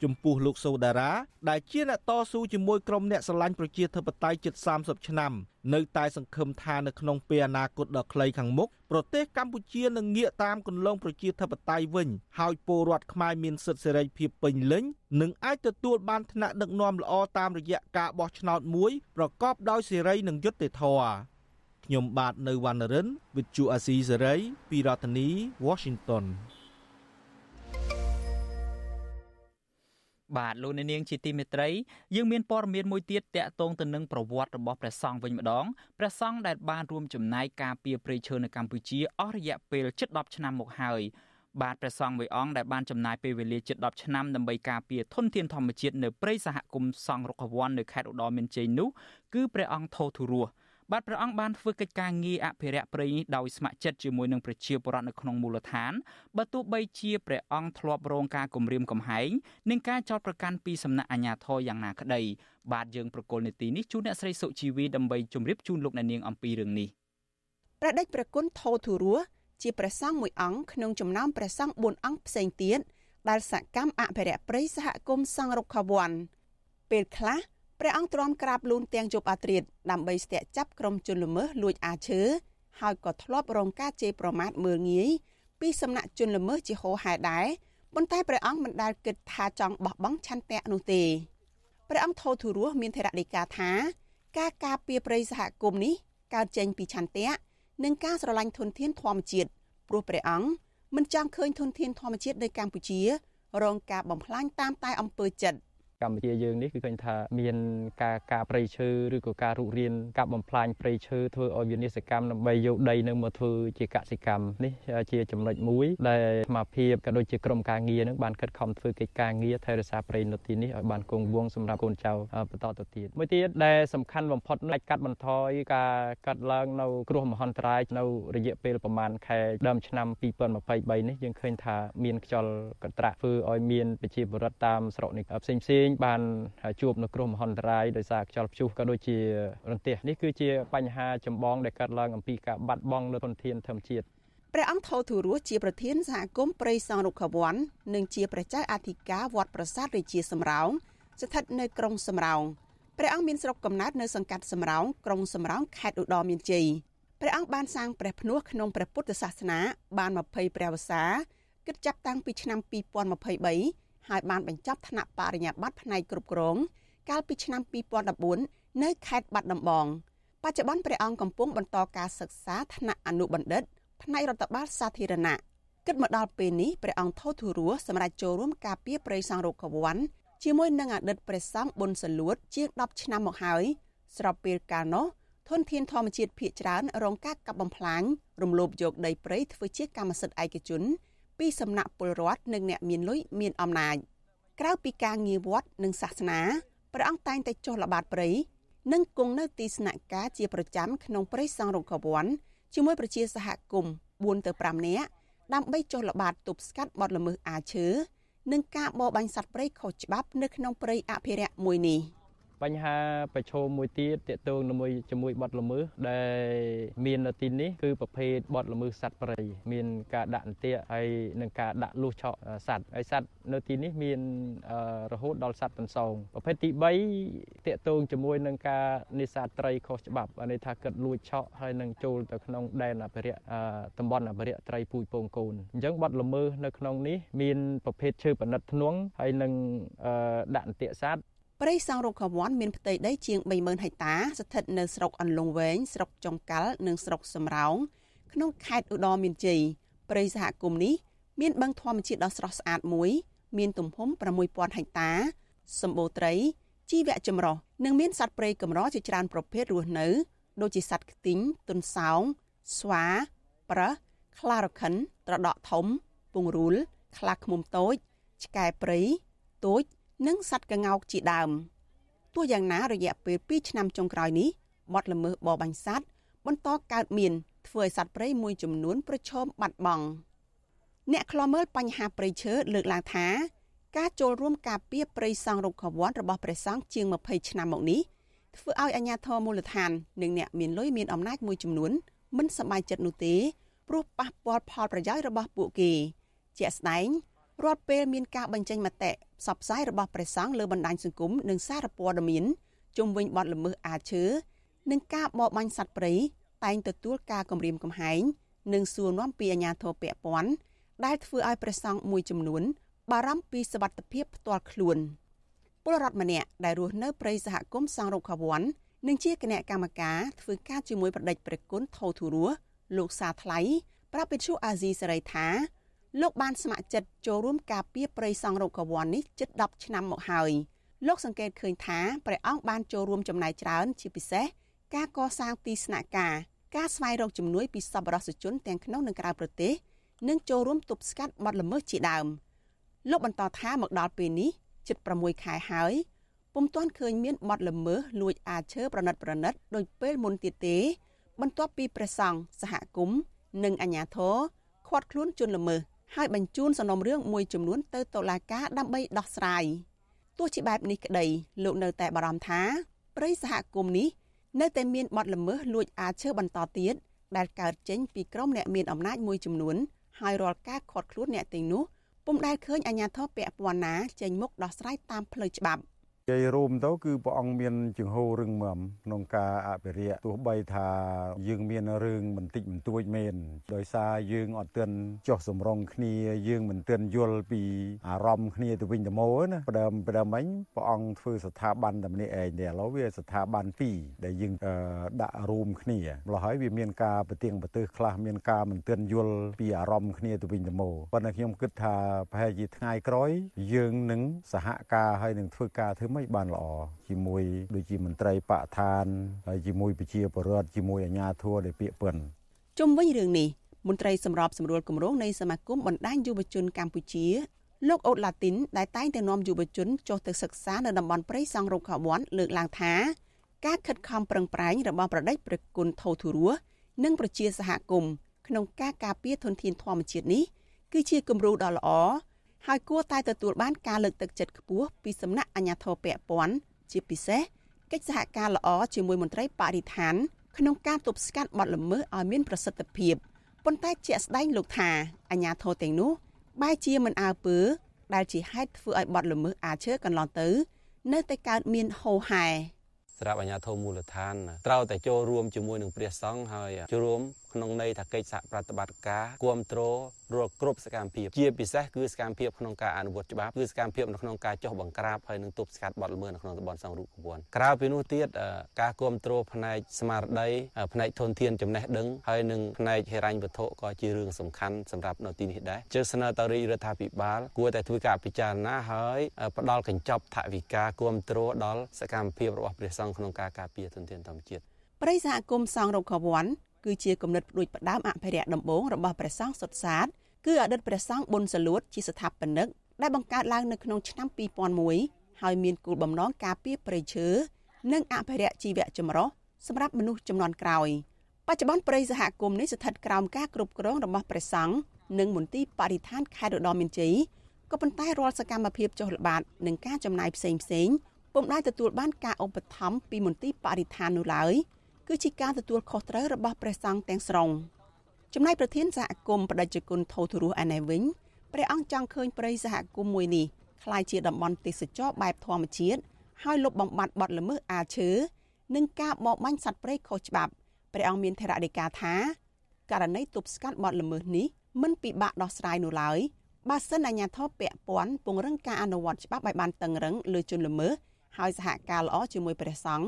Speaker 19: ចំពោះលោកសូដារ៉ាដែលជាអ្នកតស៊ូជាមួយក្រុមអ្នកស្រឡាញ់ប្រជាធិបតេយ្យជិត30ឆ្នាំនៅតែសង្ឃឹមថានៅក្នុងពេលអនាគតដ៏ខ្លីខាងមុខប្រទេសកម្ពុជានឹងងាកតាមគន្លងប្រជាធិបតេយ្យវិញហើយពលរដ្ឋខ្មែរមានសិទ្ធិសេរីភាពពេញលេញនិងអាចទទួលបានឋានៈដឹកនាំល្អតាមរយៈការបោះឆ្នោតមួយប្រកបដោយសេរីនិងយុត្តិធម៌ខ្ញុំបាទនៅវណ្ណរិន With Chu Azizi Serai ពីរដ្ឋធានី Washington
Speaker 1: បាទលោកអ្នកនាងជាទីមេត្រីយើងមានព័ត៌មានមួយទៀតតាក់ទងទៅនឹងប្រវត្តិរបស់ព្រះសង្ឃវិញម្ដងព្រះសង្ឃដែលបានរួមចំណែកការពារព្រៃឈើនៅកម្ពុជាអស់រយៈពេលជិត10ឆ្នាំមកហើយបាទព្រះសង្ឃមួយអង្គដែលបានចំណាយពេលវេលាជិត10ឆ្នាំដើម្បីការពារធនធានធម្មជាតិនៅព្រៃសហគមន៍សង្ឃរុក្ខវ័ននៅខេត្តឧត្តរមានជ័យនោះគឺព្រះអង្គថោធុរស់ បាទព្រះអង្គបានធ្វើកិច្ចការងារអភិរក្សព្រៃនេះដោយស្ម័គ្រចិត្តជាមួយនឹងប្រជាពលរដ្ឋនៅក្នុងមូលដ្ឋានបើទោះបីជាព្រះអង្គធ្លាប់រងការគំរាមកំហែងនិងការចោទប្រកាន់ពីសំណាក់អាជ្ញាធរយ៉ាងណាក្តីបាទយើងប្រកុលនីតិនេះជួនអ្នកស្រីសុជីវីដើម្បីជម្រាបជូនលោកអ្នកនាងអំពីរឿងនេះ
Speaker 22: ព្រះដេចប្រគុណថោធុរស់ជាព្រះសង្ឃមួយអង្គក្នុងចំណោមព្រះសង្ឃ4អង្គផ្សេងទៀតដែលសកម្មអភិរក្សព្រៃសហគមន៍សង្ឃរុក្ខវ័នពេលខ្លះ ព្រះអង្គទ្រាំក្រាបលូនទាំងជប់អាត្រៀតដើម្បីស្ទាក់ចាប់ក្រុមជនល្មើសលួចអាឈើហើយក៏ធ្លាប់រងការជេរប្រមាថមើលងាយពីសំណាក់ជនល្មើសជាហោហែដែរប៉ុន្តែព្រះអង្គមិនដែលគិតថាចង់បោះបង់ឆន្ទៈនោះទេព្រះអង្គថោធុរស់មានថេរដីកាថា ការការពារព្រៃសហគមន៍នេះកើតចេញពីឆន្ទៈនិងការស្រឡាញ់ធនធានធម្មជាតិព្រោះព្រះអង្គមិនចង់ឃើញធនធានធម្មជាតិនៅកម្ពុជា រងការបំផ្លាញតាមតែអំពើចិត្ត
Speaker 23: កម្ពុជាយើងនេះគឺឃើញថាមានការការប្រៃឈើឬក៏ការរុករានការបំផ្លាញប្រៃឈើធ្វើឲ្យវិនិស្សកម្មដើម្បីយកដីនឹងមកធ្វើជាកសិកម្មនេះជាចំណុចមួយដែលសមាភិបក៏ដូចជាក្រមការងារនឹងបានខិតខំធ្វើកិច្ចការងារថែរក្សាប្រៃនៅទីនេះឲ្យបានគង់វង្សសម្រាប់កូនចៅបន្តទៅទៀតមួយទៀតដែលសំខាន់បំផុតនេះកាត់បន្ថយការកាត់ឡើងនៅគ្រោះមហន្តរាយនៅរយៈពេលប្រមាណខែដើមឆ្នាំ2023នេះយើងឃើញថាមានខ្យល់កន្ត្រាក់ធ្វើឲ្យមានប្រជាពលរដ្ឋតាមស្រុកនេះផ្សេងផ្សេងងបានជួបនៅគ្រោះមហន្តរាយដោយសារខ្យល់ព្យុះក៏ដូចជារន្ទះនេះគឺជាបញ្ហាចម្បងដែលកើតឡើងអំពីការបាត់បង់នៅធនធានធម្មជាតិ
Speaker 22: ព្រះអង្គថោធុរស់ជាប្រធានសហគមន៍ព្រៃសង់រុក្ខវ័ននិងជាព្រះចៅអធិការវត្តប្រាសាទរាជាសំរោងស្ថិតនៅក្រុងសំរោងព្រះអង្គមានស្រុកកំណើតនៅសង្កាត់សំរោងក្រុងសំរោងខេត្តឧត្តរមានជ័យព្រះអង្គបានសាងព្រះភ្នោះក្នុងព្រះពុទ្ធសាសនាបាន20ព្រះវស្សាគិតចាប់តាំងពីឆ្នាំ2023 ហើយបានបញ្ចប់ថ្នាក់បរិញ្ញាបត្រផ្នែកគ្រប់គ្រង កាលពីឆ្នាំ2014នៅខេត្តបាត់ដំបងបច្ចុប្បន្នព្រះអង្គកំពុងបន្តការសិក្សាថ្នាក់អនុបណ្ឌិត ផ្នែករដ្ឋបាលសាធារណៈគិតមកដល់ពេលនេះព្រះអង្គថោធុរស់សម្រាប់ចូលរួមការពារព្រៃសង់រុក្ខវ័នជាមួយនឹងអតីតព្រះសង្ឃប៊ុនសលួត ជាង10ឆ្នាំមកហើយស្របពេលកាលនោះធនធានធម្មជាតិភាគច្រើនរងការកាប់បំផ្លាញរំលោភយកដីព្រៃធ្វើជាកម្មសិទ្ធិឯកជន ពីសំណាក់ពលរដ្ឋនិងអ្នកមានលុយមានអំណាចក្រៅពីការងារវត្តនិងសាសនាព្រះអង្គតែងតែចុះល្បាតព្រៃនិងគង់នៅទីស្នាក់ការជាប្រចាំក្នុងព្រៃសង់រុក្ខវ័នជាមួយប្រជាសហគមន៍4ទៅ5នាក់ដើម្បីចុះល្បាតទប់ស្កាត់បទល្មើសអាឈើនិងការបរបាញ់សត្វព្រៃខុសច្បាប់នៅក្នុងព្រៃអភិរក្សមួយនេះ។
Speaker 23: បញ្ហាប្រឈមមួយទៀតទាក់ទងជាមួយជាមួយបទល្មើសដែលមាននៅទីនេះគឺប្រភេទបទល្មើសសត្វព្រៃមានការដាក់អន្ទាក់ហើយនិងការដាក់លូសឆក់សត្វហើយសត្វនៅទីនេះមានរហូតដល់សត្វតន្សោងប្រភេទទី3ទាក់ទងជាមួយនឹងការនេសាទត្រីខុសច្បាប់ន័យថាកិត្តលួចឆក់ហើយនឹងចូលទៅក្នុងដែនអភិរក្សតំបន់អភិរក្សត្រីពូជពងកូនអញ្ចឹងបទល្មើសនៅក្នុងនេះមានប្រភេទឈើប៉និតធ្នង់ហើយនឹងដាក់អន្ទាក់សត្វ
Speaker 22: ព្រៃសង់រុក្ខាវ័នមានផ្ទៃដីជាង30000ហិកតាស្ថិតនៅស្រុកអន្លង់វែងស្រុកចុងកាល់និងស្រុកសំរោងក្នុងខេត្តឧត្តរមានជ័យព្រៃសហគមន៍នេះមានបឹងធម្មជាតិដ៏ស្រស់ស្អាតមួយ មានទំហំ6000ហិកតាសម្បូរត្រីជីវៈចម្រុះនិងមានសត្វព្រៃកម្រជាច្រើនប្រភេទរស់នៅដូចជាសត្វខ្ទីងទុនសោងស្វាប្រើសខ្លារខិនត្រដក់ធំ ពង្រូលខ្លាឃ្មុំតូចឆ្កែព្រៃទូច និងសត្វក្ងោកជាដើមទោះយ៉ាងណារយៈពេល2ឆ្នាំចុងក្រោយនេះបទល្មើសបរបាញ់សត្វបន្តកើតមានធ្វើឲ្យសត្វព្រៃមួយចំនួនប្រឈមបាត់បង់អ្នកខ្លាំមើលបញ្ហាព្រៃឈើលើកឡើងថា ការចូលរួមការពារព្រៃសង់រុក្ខវ័នរបស់ព្រះសង្ឃជាង20ឆ្នាំមកនេះធ្វើឲ្យអាជ្ញាធរមូលដ្ឋាននិងអ្នកមានលុយមានអំណាចមួយចំនួនមិនសប្បាយចិត្តនោះទេព្រោះប៉ះពាល់ផលប្រយោជន៍របស់ពួកគេជាក់ស្ដែង រាល់ពេលមានការបញ្ចេញមតិផ្សព្វផ្សាយរបស់ព្រះសង្ឃលើបណ្ដាញសង្គមនិងសារព័ត៌មានជុំវិញបទល្មើសអាឈើនិងការបរបាញ់សត្វព្រៃតែងទទួលការគំរាមកំហែងនិងសួរនាំពីអាជ្ញាធរពាក់ព័ន្ធដែលធ្វើឲ្យព្រះសង្ឃមួយចំនួន បារម្ភពីសវត្ថិភាពផ្ទាល់ខ្លួនពលរដ្ឋម្នាក់ដែលរស់នៅព្រៃសហគមន៍សង្រុខវ័ននិងជាគណៈកម្មការធ្វើការជាមួយប្រដេចព្រះគុណថោធុរស់លោកសាថ្លៃប្រាប់វិទ្យុអាស៊ីសេរីថា លោកបានស្ម័គ្រចិត្តចូលរួមការពារព្រៃសង់រុក្ខវ័ននេះជិត10ឆ្នាំមកហើយលោកសង្កេតឃើញថាព្រះអង្គបានចូលរួមចំណាយច្រើន ជាពិសេសការកសាងទីស្នាក់ការការស្វែងរកជំនួយពីសប្បុរសជនទាំងក្នុងនិងក្រៅប្រទេសនិងចូលរួមទប់ស្កាត់បទល្មើសជាដើមលោកបន្តថាមកដល់ពេលនេះជិត6ខែហើយពុំទាន់ឃើញមានបទល្មើសលួចអាឈើប្រណិតប្រណិតដោយពេលមុនទៀតទេ បន្ទាប់ពីព្រះសង្ឃសហគមន៍និងអាជ្ញាធរឃាត់ខ្លួនជនល្មើស ហើយបញ្ជូនសំណុំរឿងមួយចំនួនទៅតុលាការដើម្បីដោះស្រាយទោះជាបែបនេះក្តីលោកនៅតែបារម្ភថាព្រៃសហគមន៍នេះនៅតែមានបទល្មើសលួចអាឈើបន្តទៀតដែលកើតចេញពីក្រុមអ្នកមានអំណាចមួយចំនួនហើយរាល់ការខាត់ខ្លួនអ្នកទាំងនោះពុំដែលឃើញអាជ្ញាធរពាក់ព័ន្ធណាចេញមុខដោះស្រាយតាមផ្លូវច្បាប់។
Speaker 24: និយាយរួមទៅគឺព្រះអង្គមានចង្ហូររឹងមាំក្នុងការអភិរក្សទោះបីថាយើងមានរឿងបន្តិចបន្តួចមែនដោយសារយើងអត់ទាន់ចោះសម្រងគ្នាយើងមិនទាន់យល់ពីអារម្មណ៍គ្នាទៅវិញទៅមកណាផ្ដើមផ្ដើមអញព្រះអង្គធ្វើស្ថាប័នតែម្នាក់ឯងនេះឥឡូវវាស្ថាប័នពីរដែលយើងដាក់រួមគ្នាម្ល៉េះហើយវាមានការប្រទៀងប្រទើសខ្លះមានការមិនទាន់យល់ពីអារម្មណ៍គ្នាទៅវិញទៅមកប៉ុន្តែខ្ញុំគិតថាប្រហែលជាថ្ងៃក្រោយយើងនឹងសហការហើយនឹងធ្វើការធ្វើមិនបានល្អជាមួយដូចជាមន្ត្រីបកឋានហើយជាមួយប្រជាពលរដ្ឋជាមួយអាជ្ញាធរដែលពាក្យពិន
Speaker 22: ជុំវិញរឿងនេះមន្ត្រីសម្របសម្រួលគម្រោងនៃសមាគមបណ្ដាញយុវជនកម្ពុជាលោកអូតឡាទីនដែលតែងតែនាំយុវជនចុះទៅសិក្សានៅតំបន់ព្រៃសង់រុក្ខាវ័នលើកឡើងថាការខិតខំប្រឹងប្រែងរបស់ប្រដេចព្រះគុណថោធុរស់និងប្រជាសហគមន៍ក្នុងការការពារធនធានធម្មជាតិនេះគឺជាគំរូដ៏ល្អ ហើយគួរតែទទួលបានការលើកទឹកចិត្តខ្ពស់ពីសំណាក់អាជ្ញាធរពាក់ព័ន្ធជាពិសេសកិច្ចសហការល្អជាមួយមន្ត្រីបរិស្ថានក្នុងការទប់ស្កាត់បទល្មើសឲ្យមានប្រសិទ្ធភាពប៉ុន្តែជាក់ស្ដែងលោកថាអាជ្ញាធរទាំងនោះបែរជាមិនអើពើដែលជាហេតុធ្វើឲ្យបទល្មើសអាឈើកន្លងទៅ នៅតែកើតមានហូរហែ
Speaker 25: សម្រាប់អាជ្ញាធរមូលដ្ឋានត្រូវតែចូលរួមជាមួយនឹងព្រះសង្ឃហើយចូលរួមក្នុងន័យថាកិច្ចសហប្រតិបត្តិការគ្រប់គ្រងរាល់គ្រប់សកម្មភាពជាពិសេសគឺសកម្មភាពក្នុងការអនុវត្តច្បាប់គឺសកម្មភាពនៅក្នុងការចុះបង្ក្រាបហើយនឹងទប់ស្កាត់បទល្មើសនៅក្នុងតំបន់សង្រុកវ័នក្រៅពីនោះទៀតការគ្រប់គ្រងផ្នែកស្មារតីផ្នែកធនធានចំណេះដឹងហើយនឹងផ្នែកហិរញ្ញវត្ថុក៏ជារឿងសំខាន់សម្រាប់នៅទីនេះដែរជើស្នើទៅរាជរដ្ឋាភិបាលគួរតែធ្វើការពិចារណាហើយផ្ដល់កញ្ចប់ថវិកាគ្រប់គ្រងដល់សកម្មភាពរបស់ព្រះសង្ឃក្នុងការការពារធនធានធម្មជាតិ
Speaker 22: ប្រិយសហគមន៍សង្រុកវ័ន គឺជាគំនិតផ្ដួចផ្ដើមអភិរក្សដំបូងរបស់ព្រះសង្ឃសុទ្ធសាធគឺអតីតព្រះសង្ឃប៊ុនសលួតជាស្ថាបនិកដែលបង្កើតឡើងនៅក្នុងឆ្នាំ2001ហើយមានគោលបំណងការពារព្រៃឈើនិងអភិរក្សជីវៈចម្រុះសម្រាប់មនុស្សចំនួនក្រោយបច្ចុប្បន្នព្រៃសហគមន៍នេះស្ថិតក្រោមការគ្រប់គ្រងរបស់ព្រះសង្ឃនិងមន្ទីរបរិស្ថានខេត្តឧត្តរមានជ័យក៏ប៉ុន្តែរាល់សកម្មភាពចុះល្បាតនិងការចំណាយផ្សេងផ្សេងពុំដែលទទួលបានការឧបត្ថម្ភពីមន្ទីរបរិស្ថាននោះឡើយ គឺជាការទទួលខុសត្រូវរបស់ព្រះសង្ឃទាំងស្រុងចំណែកប្រធានសហគមន៍បដិជគុណថោទរស់ឯណែវិញព្រះអង្គចង់ឃើញព្រៃសហគមន៍មួយនេះក្លាយជាតំបន់ទេសចរបែបធម្មជាតិហើយលុបបំបាត់បទល្មើសអាឈើនិងការបរបាញ់សត្វព្រៃខុសច្បាប់ព្រះអង្គមានថេរដីកាថាករណីទប់ស្កាត់បទល្មើសនេះមិនពិបាកដោះស្រាយនោះឡើយបើសិនអាជ្ញាធរពាក់ព័ន្ធពង្រឹងការអនុវត្តច្បាប់ឲ្យបានតឹងរឹងលើជនល្មើសហើយសហការល្អជាមួយព្រះសង្ឃ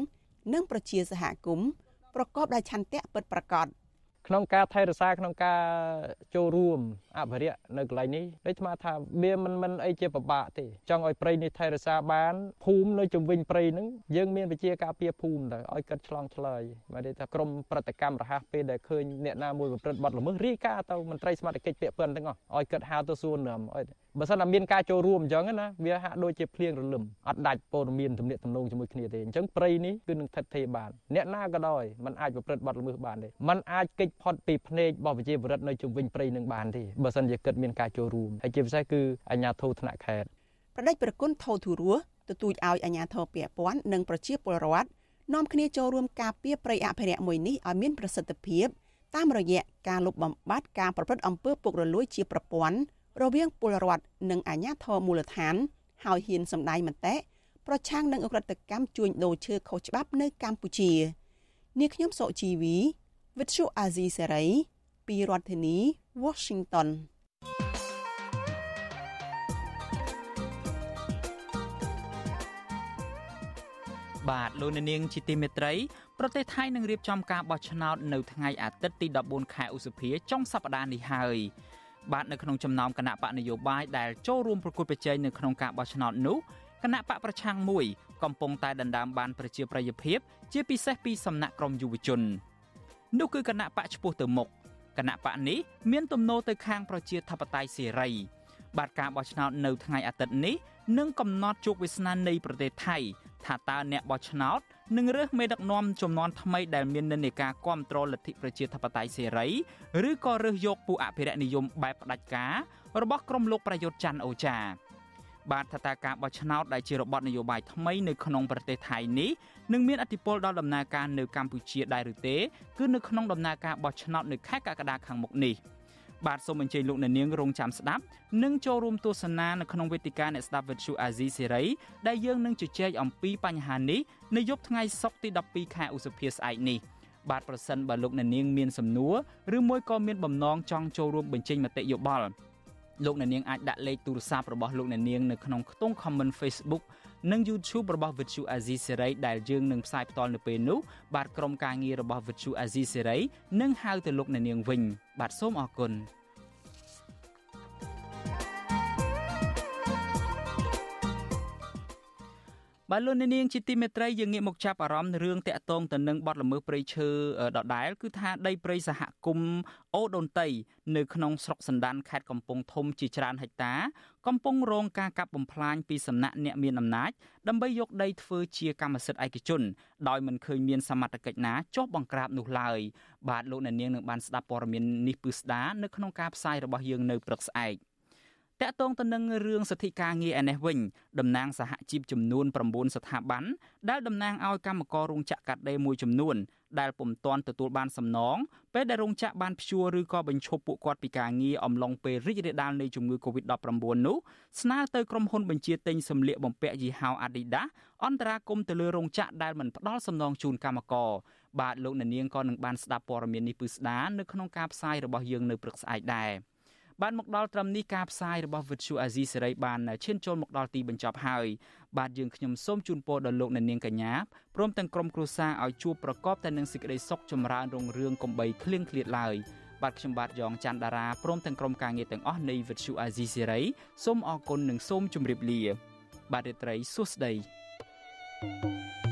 Speaker 22: និងប្រជាសហគមន៍ ប្រកបដោយឆន្ទៈពិតប្រាកដ
Speaker 23: ក្នុងការថែរក្សាក្នុងការចូលរួមអភិរក្សនៅកន្លែងនេះដូចស្មាថាវាមិនមិនអីជាពិបាកទេចង់ឲ្យព្រៃនេះថែរក្សាបានភូមិនៅជុំវិញព្រៃហ្នឹងយើងមានវិជាការពារភូមិទៅឲ្យកាត់ឆ្លងឆ្លើយមកទេថាក្រមប្រតិកម្មរហ័សពេលដែលឃើញអ្នកណាមួយប្រព្រឹត្តបទល្មើសរាយការណ៍ទៅមន្ត្រីសមត្ថកិច្ចពាក់ព័ន្ធទាំងអស់ឲ្យកាត់ហៅទៅសួរនាំឲ្យបើសិនតែមានការចូលរួមអញ្ចឹងណាវាហាក់ដូចជាភ្លៀងរលឹមអត់ដាច់ព័ត៌មានទំនាក់ទំនងជាមួយគ្នាទេអញ្ចឹងព្រៃនេះគឺនឹងថិតថេរបានអ្នកណាក៏ដោយมันអាចប្រព្រឹត្តបទល្មើសបានទេมันអាចគេចផុតពីភ្នែករបស់ប្រជាពលរដ្ឋនៅជុំវិញព្រៃនឹងបានទេបើសិនជាគិតមានការចូលរួមហើយជាពិសេសគឺអាជ្ញាធរថ្នាក់ខេត្ត
Speaker 22: ប្រដេចប្រគុណថោទូរស់ទទូចឲ្យអាជ្ញាធរពាក់ព័ន្ធនិងប្រជាពលរដ្ឋនាំគ្នាចូលរួមការពារព្រៃអភិរក្សមួយនេះឲ្យមានប្រសិទ្ធភាពតាមរយៈការលុបបំបាត់ការប្រព្រឹត្តអំពើពុករលួយជាប្រព័ន្ធ រវាងពលរដ្ឋនិងអាជ្ញាធរមូលដ្ឋាន ហើយហ៊ានសម្ដែងមតិប្រឆាំងនឹងអ ுக ្រិតកម្មជួញដូរឈើខុសច្បាប់នៅកម្ពុជានាងខ្ញុំសុជីវីវិទ្យុអាស៊ីសេរីពីរដ្ឋធានី Washington
Speaker 1: បាទលោកនាងជាទីមេត្រីប្រទេសថៃនឹងរៀបចំការបោះឆ្នោតនៅថ្ងៃអាទិត្យទី14ខែឧសភាចុងសប្តាហ៍នេះហើយ បាទនៅក្នុងចំណោមគណៈបកនយោបាយដែលចូលរួមប្រគល់ប្រជែងនៅក្នុងការបោះឆ្នោតនោះគណៈបកប្រឆាំងមួយកំពុងតែដណ្ដើមបានប្រជាប្រិយភាព ជាពិសេសពីសំណាក់ក្រមយុវជននោះគឺគណៈបកឈ្មោះទៅមុខគណៈបកនេះមានទំនោរទៅខាងប្រជាធិបតេយ្យសេរីបាទការបោះឆ្នោតនៅថ្ងៃអាទិត្យនេះនឹងកំណត់ជោគវាសនានៃប្រទេសថៃ ថាតើអ្នកបោះឆ្នោតនឹងរើសមេដឹកនាំចំនួនថ្មីដែលមាននិន្នាការគ្រប់គ្រងលទ្ធិប្រជាធិបតេយ្យសេរីឬក៏រើសយកពួកអភិរក្សនិយមបែបផ្ដាច់ការរបស់ក្រុមលោកប្រយុទ្ធច័ន្ទអូចាបាទថាតើការបោះឆ្នោតដែលជារបបនយោបាយថ្មីនៅក្នុងប្រទេសថៃនេះនឹងមានអធិបុលដល់ដំណើរការនៅកម្ពុជាដែរឬទេ គឺនៅក្នុងដំណើរការបោះឆ្នោតនៅខែកក្កដាខាងមុខនេះ បាទសូមអញ្ជើញលោកអ្នកនាងរងចាំស្ដាប់និងចូលរួមទស្សនានៅក្នុងវេទិកាអ្នកស្ដាប់វិទ្យុអាស៊ីសេរីដែលយើងនឹងជជែកអំពីបញ្ហានេះនៅយប់ថ្ងៃសុក្រទី12ខែឧសភាស្អែកនេះបាទប្រសិនបើលោកអ្នកនាងមានសំណួរឬមួយក៏មានបំណងចង់ចូលរួមបញ្ចេញមតិយោបល់លោកអ្នកនាងអាចដាក់លេខទូរស័ព្ទរបស់លោកអ្នកនាងនៅក្នុងខ្ទង់ comment Facebook និង YouTube របស់ Vuthu Azizi Serai ដែលយើងនឹងផ្សាយផ្ទាល់នៅពេលនោះបាទក្រុមការងាររបស់ Vuthu Azizi Serai នឹងហៅទៅលោកអ្នកនាងវិញបាទសូមអរគុណ បាទលោកនាងជាទីមេត្រីយើងងាកមកចាប់អារម្មណ៍រឿងតាក់ទងទៅនឹងបទល្មើសព្រៃឈើដដែលគឺថាដីព្រៃសហគមន៍អូដូនតីនៅក្នុងស្រុកសណ្ដានខេត្តកំពង់ធំជាច្រើនហិកតា កំពុងរងការកាប់បំផ្លាញពីសំណាក់អ្នកមានអំណាចដើម្បីយកដីធ្វើជាកម្មសិទ្ធិឯកជនដោយមិនឃើញមានសមត្ថកិច្ចណាចុះបង្ក្រាបនោះឡើយបាទលោកអ្នកនាងនឹងបានស្ដាប់ព័ត៌មាននេះពឹស្ដានៅក្នុងការផ្សាយរបស់យើងនៅព្រឹកស្អែក តកតងទៅនឹងរឿងសិទ្ធិការងារឯនេះវិញតំណាងសហជីពចំនួន9ស្ថាប័នដែលតំណាងឲ្យកម្មកររោងចក្រកាត់ដេរមួយចំនួនដែលពុំទាន់ទទួលបានសំណងពេលដែលរោងចក្របានព្យួរឬក៏បញ្ឈប់ពួកគាត់ពីការងារអំឡុងពេលរីករាលដាលនៃជំងឺ Covid-19 នោះស្នើទៅក្រុមហ៊ុនបញ្ជាទិញសម្លៀកបំពាក់យីហោ Adidas អន្តរាគមទៅលើរោងចក្រដែលមិនផ្ដល់សំណងជូនកម្មករបាទលោកអ្នកនាងក៏នឹងបានស្ដាប់ព័ត៌មាននេះពឺស្ដានៅក្នុងការផ្សាយរបស់យើងនៅព្រឹកស្អែកដែរ។ បានមកដល់ត្រឹមនេះការផ្សាយរបស់ Vuthu Azizi សេរីបានឈានចូលមកដល់ទីបញ្ចប់ហើយបាទយើងខ្ញុំសូមជូនពរដល់លោកអ្នកនាងកញ្ញាព្រមទាំងក្រុមគ្រួសារឲ្យជួបប្រកបតែនឹងសេចក្តីសុខចម្រើនរុងរឿងកំបីគ្លៀងគ្លាតឡើយបាទខ្ញុំបាទយ៉ងច័ន្ទដារាព្រមទាំងក្រុមការងារទាំងអស់នៃ Vuthu Azizi សេរីសូមអរគុណនិងសូមជម្រាបលា បាទរាត្រីសួស្តី thank you